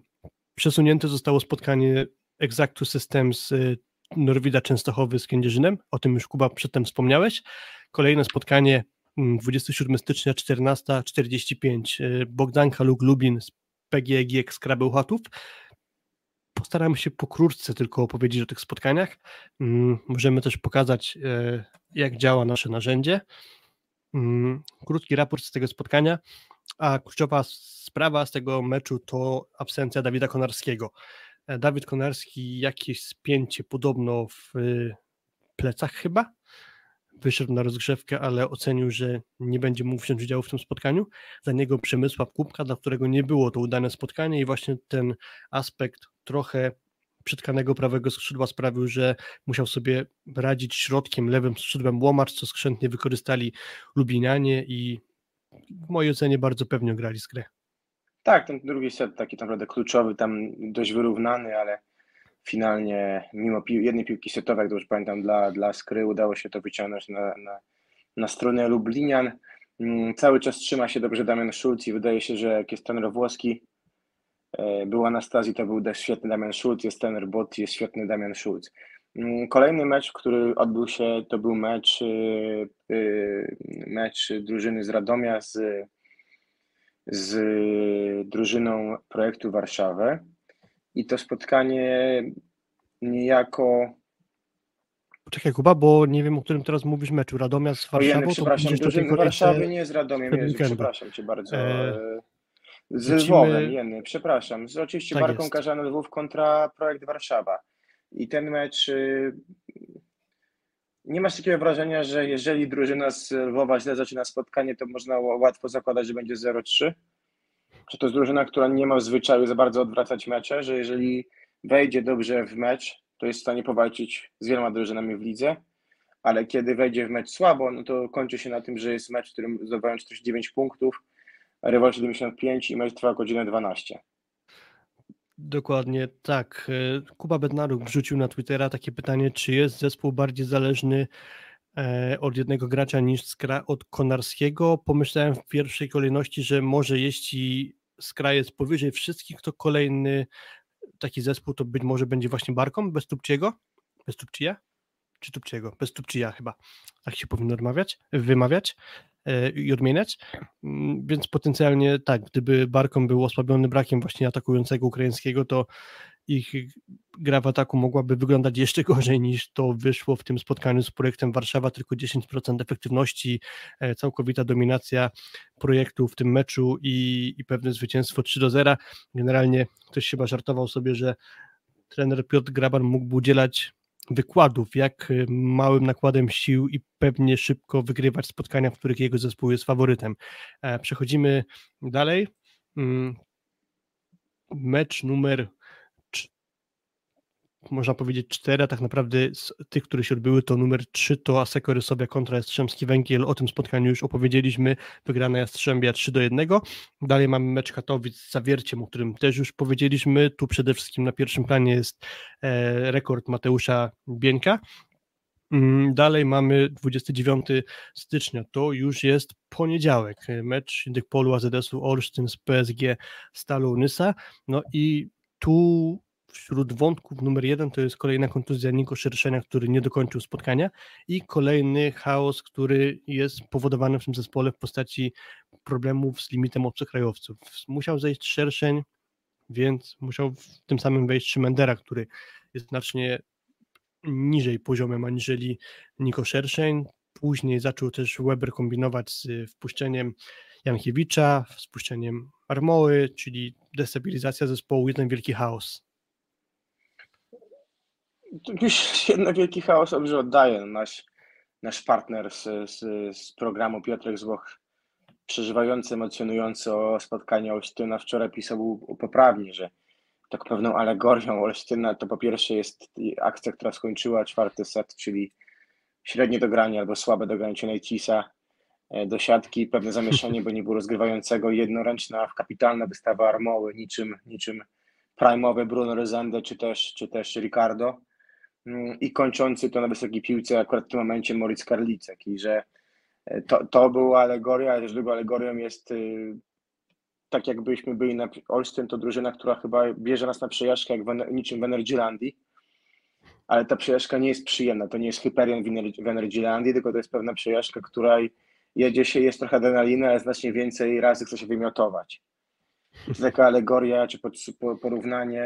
przesunięte zostało spotkanie Exactu Systems y, Norwida Częstochowy z Kędzierzynem, o tym już Kuba przedtem wspomniałeś. Kolejne spotkanie mm, 27 stycznia 14.45 y, Bogdanka Luk Lubin z PGG z Krabełchatów. Postaramy się pokrótce tylko opowiedzieć o tych spotkaniach. Mm, Możemy też pokazać, e, jak działa nasze narzędzie. Mm, Krótki raport z tego spotkania, a kluczowa sprawa z tego meczu to absencja Dawida Konarskiego. E, Dawid Konarski jakieś spięcie podobno w y, plecach chyba. Wyszedł na rozgrzewkę, ale ocenił, że nie będzie mógł wziąć udziału w tym spotkaniu. Za niego Przemysław Kubka, dla którego nie było to udane spotkanie i właśnie ten aspekt trochę przytkanego prawego skrzydła sprawił, że musiał sobie radzić środkiem, lewym skrzydłem Łomacz, co skrzętnie wykorzystali Lublinianie i w mojej ocenie bardzo pewnie grali z grę. Tak, ten drugi set taki naprawdę kluczowy, tam dość wyrównany, ale finalnie mimo jednej piłki setowej, jak dobrze pamiętam, dla, dla Skry udało się to wyciągnąć na, na, na stronę Lublinian. Mm, Cały czas trzyma się dobrze Damian Schulz i wydaje się, że jak jest trener włoski, e, był Anastazji, to był też świetny Damian Schulz, jest trener Botti, jest świetny Damian Schulz. Mm, Kolejny mecz, który odbył się, to był mecz, y, y, mecz drużyny z Radomia z, z drużyną projektu Warszawy. I to spotkanie niejako. Poczekaj Kuba, bo nie wiem, o którym teraz mówisz meczu. Radomia z Ojej, Warszawą, to przepraszam, tej drużyny Warszawy nie z Radomiem, Jezu, przepraszam cię bardzo. E, Z lecimy- Lwowem, Jeny, przepraszam. Z oczywiście Tak Barką jest. Karzany Lwów kontra Projekt Warszawa. I ten mecz. Nie masz takiego wrażenia, że jeżeli drużyna z Lwowa źle zaczyna spotkanie, to można łatwo zakładać, że będzie 0-3? Czy to jest drużyna, która nie ma w zwyczaju za bardzo odwracać mecze, że jeżeli wejdzie dobrze w mecz, to jest w stanie powalczyć z wieloma drużynami w lidze, ale kiedy wejdzie w mecz słabo, no to kończy się na tym, że jest mecz, w którym zdobywają 49 punktów, rywal 75 i mecz trwa godzinę 12. Dokładnie tak. E, Kuba Bednaruk wrzucił na Twittera takie pytanie, czy jest zespół bardziej zależny e, od jednego gracza niż Skra od Konarskiego. Pomyślałem w pierwszej kolejności, że może jeśli Skra jest powyżej wszystkich, to kolejny taki zespół to być może będzie właśnie Barką bez Tupciego, bez Tupcija, czy Tupciego, bez Tupcija chyba, tak się powinno odmawiać, wymawiać e, i odmieniać, Mm, więc potencjalnie tak, gdyby Barkom był osłabiony brakiem właśnie atakującego ukraińskiego, to ich gra w ataku mogłaby wyglądać jeszcze gorzej niż to wyszło w tym spotkaniu z projektem Warszawa, tylko 10% efektywności, e, całkowita dominacja projektu w tym meczu i, i pewne zwycięstwo 3 do 0. Generalnie ktoś chyba żartował sobie, że trener Piotr Graban mógłby udzielać wykładów, jak y, małym nakładem sił i pewnie szybko wygrywać spotkania, w których jego zespół jest faworytem. E, Przechodzimy dalej. Mm, Mecz numer można powiedzieć cztery, a tak naprawdę z tych, które się odbyły, to numer trzy to Aseko Rysowia kontra Jastrzębski Węgiel. O tym spotkaniu już opowiedzieliśmy. Wygrana Jastrzębia 3 do 1. Dalej mamy mecz Katowic z Zawierciem, o którym też już powiedzieliśmy. Tu przede wszystkim na pierwszym planie jest e, rekord Mateusza Bieńka. Mm, Dalej mamy 29 stycznia, to już jest poniedziałek, mecz Dykpolu AZS-u Olsztyn z PSG Stalą Nysa, no i tu wśród wątków numer jeden to jest kolejna kontuzja Niko Szerszenia, który nie dokończył spotkania i kolejny chaos, który jest powodowany w tym zespole w postaci problemów z limitem obcokrajowców. Musiał zejść Szerszeń, więc musiał w tym samym wejść Szymendera, który jest znacznie niżej poziomem aniżeli Niko Szerszeń. później zaczął też Weber kombinować z wpuszczeniem Jankiewicza, z wpuszczeniem Armoły, czyli destabilizacja zespołu, jeden wielki chaos. Już jeden wielki chaos dobrze. Nasz, nasz partner z, z, z programu Piotrek Złoch, przeżywający, emocjonująco spotkanie Olsztyna, wczoraj pisał poprawnie, że tak pewną alegorią Olsztyna to po pierwsze jest akcja, która skończyła czwarty set, czyli średnie dogranie albo słabe dogranie Najcisa e, do siatki, pewne zamieszanie, bo nie było rozgrywającego, jednoręczna, kapitalna wystawa Armoły, niczym, niczym prime'owy Bruno Rezende czy też, czy też Ricardo i kończący to na wysokiej piłce akurat w tym momencie Moritz Karlicek i że e, to, to była alegoria, ale też drugą alegorią jest y, tak jakbyśmy byli na Olsztyn, to drużyna, która chyba bierze nas na przejażdżkę jak w, niczym w Energylandii, ale ta przejażdżka nie jest przyjemna, to nie jest Hyperion w Energylandii, tylko to jest pewna przejażdżka, której jedzie się, jest trochę adrenaliny, ale znacznie więcej razy chce się wymiotować. Taka alegoria czy porównanie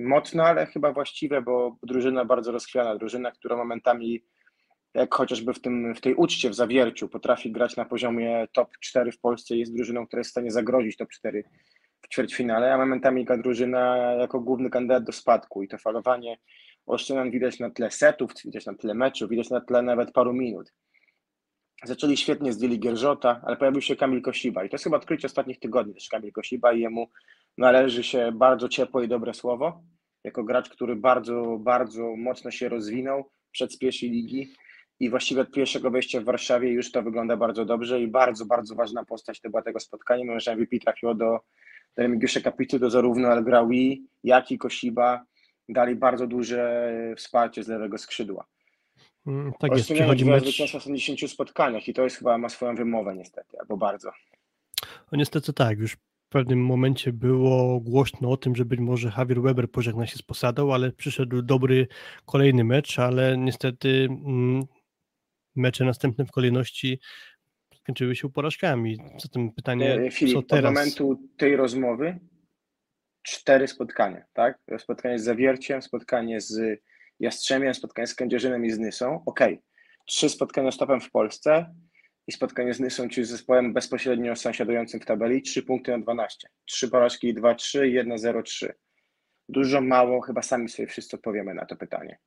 mocne, ale chyba właściwe, bo drużyna bardzo rozchwiana, drużyna, która momentami jak chociażby w, tym, w tej uczcie w zawierciu potrafi grać na poziomie top 4 w Polsce, jest drużyną, która jest w stanie zagrozić top 4 w ćwierćfinale, a momentami ta drużyna jako główny kandydat do spadku i to falowanie Olsztynan widać na tle setów, widać na tle meczów, widać na tle nawet paru minut. Zaczęli świetnie, zdjęli Gierżota, ale pojawił się Kamil Kosiba. I to jest chyba odkrycie ostatnich tygodni też Kamil Kosiba i jemu należy się bardzo ciepłe i dobre słowo, jako gracz, który bardzo, bardzo mocno się rozwinął przed pierwszej ligi. I właściwie od pierwszego wejścia w Warszawie już to wygląda bardzo dobrze i bardzo, bardzo ważna postać to była tego spotkania, mimo że MVP trafiło do, Remigiusza Kapity, to zarówno El Graoui, jak i Kosiba dali bardzo duże wsparcie z lewego skrzydła. Mm, tak jest, przychodzi mecz... w 10 spotkaniach i to jest chyba ma swoją wymowę niestety, albo bardzo. No niestety tak, już w pewnym momencie było głośno o tym, że być może Javier Weber pożegna się z posadą, ale przyszedł dobry kolejny mecz, ale niestety mm, mecze następne w kolejności skończyły się porażkami. Zatem pytanie, e, Filip, co teraz? Od momentu tej rozmowy cztery spotkania, tak? Spotkanie z Zawierciem, spotkanie z Jastrzębiem, spotkanie z Kędzierzynem i z Nysą. Ok. Trzy spotkania z topem w Polsce i spotkanie z Nysą, czyli z zespołem bezpośrednio sąsiadującym w tabeli, trzy punkty na 12. Trzy porażki 2-3, 1-0-3. Dużo, mało, chyba sami sobie wszyscy odpowiemy na to pytanie.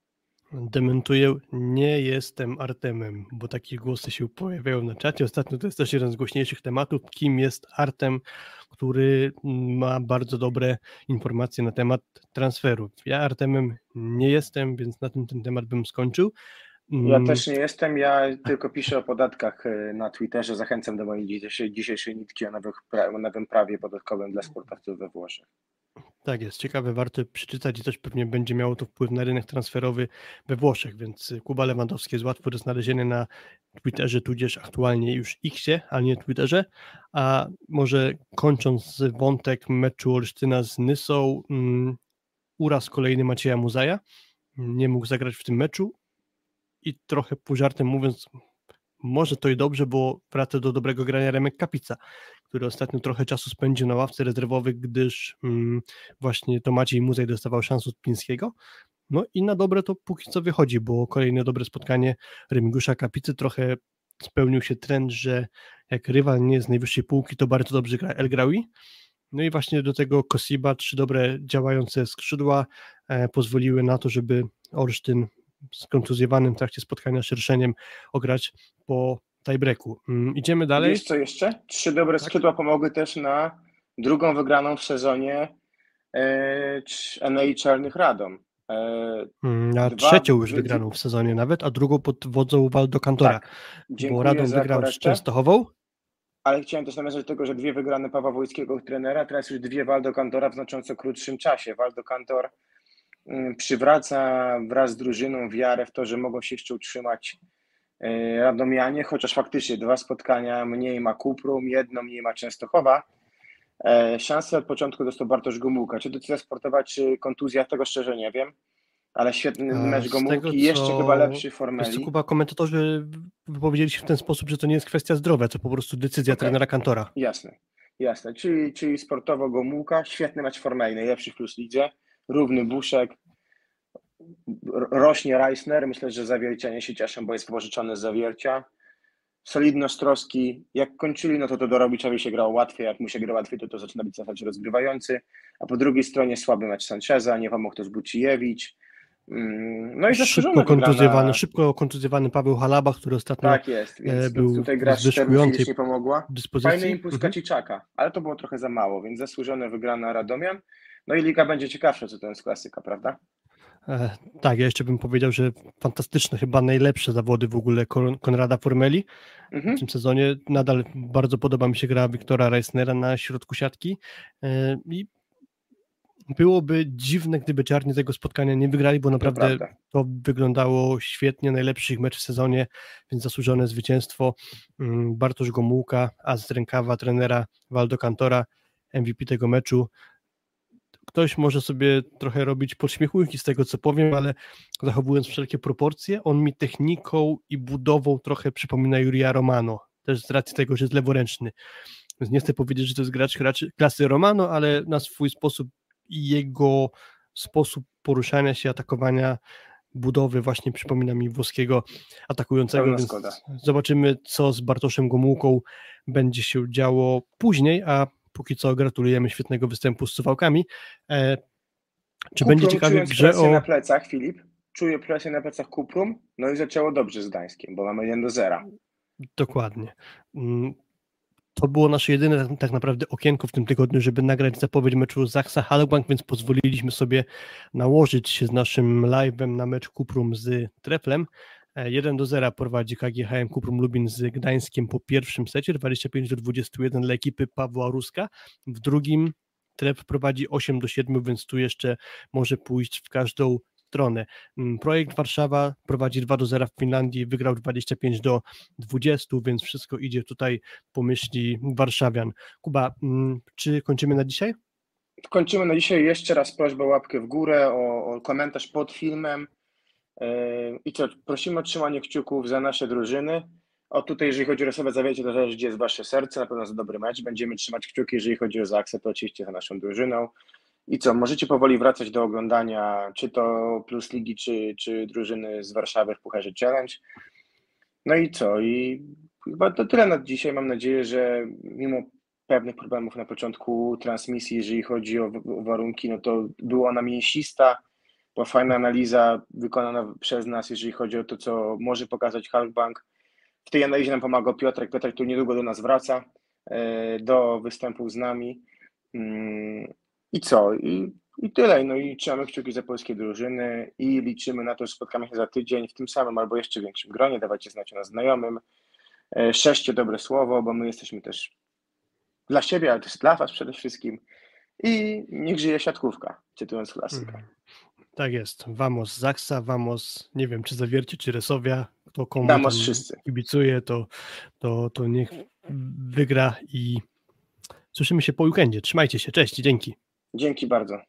Dementuję, nie jestem Artemem, bo takie głosy się pojawiają na czacie. Ostatnio to jest też jeden z głośniejszych tematów. Kim jest Artem, który ma bardzo dobre informacje na temat transferów. Ja Artemem nie jestem, więc na tym ten temat bym skończył. Ja mm. też nie jestem, ja tylko piszę o podatkach e, na Twitterze. Zachęcam do mojej dzisiejszej, nitki o nowym prawie podatkowym dla sportowców we Włoszech. Tak jest, ciekawe, warto przeczytać i też pewnie będzie miało to wpływ na rynek transferowy we Włoszech, więc Kuba Lewandowski jest łatwo do znalezienia na Twitterze, tudzież aktualnie już Xie, a nie Twitterze, a może kończąc wątek meczu Olsztyna z Nysą, um, uraz kolejny Macieja Muzaja, nie mógł zagrać w tym meczu i trochę pół żartem mówiąc, może to i dobrze, bo wraca do dobrego grania Remek Kapica, który ostatnio trochę czasu spędził na ławce rezerwowych, gdyż mm, właśnie to Maciej Muzej dostawał szansę od Pińskiego. No i na dobre to póki co wychodzi, bo kolejne dobre spotkanie Remigusza Kapicy trochę spełnił się trend, że jak rywal nie jest z najwyższej półki, to bardzo dobrze gra El Graui. No i właśnie do tego Kosiba, trzy dobre działające skrzydła e, pozwoliły na to, żeby Olsztyn skontuzjowanym w trakcie spotkania szerszeniem ograć po tiebreaku. Mm, idziemy dalej. Wiesz co jeszcze? Trzy dobre tak? skrzydła pomogły też na drugą wygraną w sezonie e, NHLnych Radom. E, mm, a dwa, trzecią już wygraną w sezonie nawet, a drugą pod wodzą Waldo Kantora. Tak. Bo Radom wygrał z Częstochową. Ale chciałem też nawiązać do tego, że dwie wygrane Pawła Wojskiego trenera, teraz już dwie Waldo Kantora w znacząco krótszym czasie. Waldo Kantor przywraca wraz z drużyną wiarę w to, że mogą się jeszcze utrzymać E, Radomianie, chociaż faktycznie dwa spotkania mniej ma Kuprum, jedno mniej ma Częstochowa. E, szansę od początku dostał Bartosz Gomułka. Czy decyzja sportowa, czy kontuzja, tego szczerze nie wiem. Ale świetny mecz Gomułki, tego, jeszcze co... chyba lepszy formeli. Kuba, komentatorzy wypowiedzieli się w ten sposób, że to nie jest kwestia zdrowia, to po prostu decyzja okay. trenera Kantora. Jasne, jasne. Czyli, czyli sportowo Gomułka, świetny mecz formeli, najlepszy w plus lidze, równy Buszek, rośnie Reisner, myślę, że zawiercianie się cieszą, bo jest pożyczony z zawiercia. solidny, ostroski. Jak kończyli, no to to Dorobiczowi się grało łatwiej, jak mu się gra łatwiej, to to zaczyna być zasadzie rozgrywający, a po drugiej stronie słaby mecz Sancheza, nie pomógł też Bucijewicz. Mm, No i Szybko kontuzjowany, wygrana. szybko kontuzjowany Paweł Halaba, który ostatnio Tak jest, więc, e, więc był tutaj gra zwyżkującej nie pomogła. dyspozycji. Fajny impuls Mhm. Kaciczaka, ale to było trochę za mało, więc zasłużone wygrana Radomian. No i liga będzie ciekawsza, co to jest klasyka, prawda? E, Tak, ja jeszcze bym powiedział, że fantastyczne, chyba najlepsze zawody w ogóle Kon- Konrada Formeli Mhm. w tym sezonie. Nadal bardzo podoba mi się gra Wiktora Reisnera na środku siatki e, i byłoby dziwne, gdyby czarni tego spotkania nie wygrali, bo naprawdę prawda. to wyglądało świetnie, najlepszy ich mecz w sezonie, więc zasłużone zwycięstwo. Mm, Bartosz Gomułka, a z rękawa trenera Waldo Kantora, MVP tego meczu. Ktoś może sobie trochę robić podśmiechujki z tego, co powiem, ale zachowując wszelkie proporcje, on mi techniką i budową trochę przypomina Julia Romano, też z racji tego, że jest leworęczny. Więc nie chcę powiedzieć, że to jest gracz raczej klasy Romano, ale na swój sposób i jego sposób poruszania się, atakowania, budowy właśnie przypomina mi włoskiego atakującego, zobaczymy, co z Bartoszem Gomułką będzie się działo później, a póki co gratulujemy świetnego występu z Suwałkami. E, czy będzie Kuprum, ciekawie w grze presję o... na plecach, Filip, czuje presję na plecach Kuprum, no i zaczęło dobrze z Gdańskiem, bo mamy 1 do 0. Dokładnie. Mm, To było nasze jedyne tak- tak naprawdę okienko w tym tygodniu, żeby nagrać zapowiedź meczu Zaksa Halbank, więc pozwoliliśmy sobie nałożyć się z naszym live'em na mecz Kuprum z Treflem. E, 1 do 0 prowadzi KGHM Kuprum Lubin z Gdańskiem po pierwszym secie, 25 do 21 dla ekipy Pawła Ruska. W drugim Tref prowadzi 8 do 7, więc tu jeszcze może pójść w każdą stronę. Mm, Projekt Warszawa prowadzi 2 do 0 w Finlandii, wygrał 25 do 20, więc wszystko idzie tutaj po myśli warszawian. Kuba, mm, czy kończymy na dzisiaj? Kończymy na dzisiaj. Jeszcze raz prośbę o łapkę w górę, o, o komentarz pod filmem. I co, prosimy o trzymanie kciuków za nasze drużyny. O tutaj, jeżeli chodzi o Rosowę, zawiecie, to zależy, gdzie jest wasze serce, na pewno za dobry mecz. Będziemy trzymać kciuki, jeżeli chodzi o Zaksę, to oczywiście za naszą drużyną. I co, możecie powoli wracać do oglądania, czy to Plus Ligi, czy, czy drużyny z Warszawy w Pucharze Challenge. No i co, i chyba to tyle na dzisiaj. Mam nadzieję, że mimo pewnych problemów na początku transmisji, jeżeli chodzi o warunki, no to była ona mięsista, była fajna analiza wykonana przez nas, jeżeli chodzi o to, co może pokazać Halkbank. W tej analizie nam pomagał Piotrek. Piotrek, który niedługo do nas wraca, e, do występów z nami. Mm, I co? I, I tyle. No i trzymamy kciuki za polskie drużyny i liczymy na to, że spotkamy się za tydzień w tym samym albo jeszcze większym gronie. Dawajcie znać o nas znajomym. E, Szerzcie dobre słowo, bo my jesteśmy też dla siebie, ale też dla Was przede wszystkim. I niech żyje siatkówka, cytując klasykę. Tak jest. Vamos Zaksa, Vamos, nie wiem, czy Zawiercie, czy Resowia, kto komu Vamos wszyscy. kibicuje, to, to, to niech wygra i słyszymy się po weekendzie. Trzymajcie się, cześć, dzięki. Dzięki bardzo.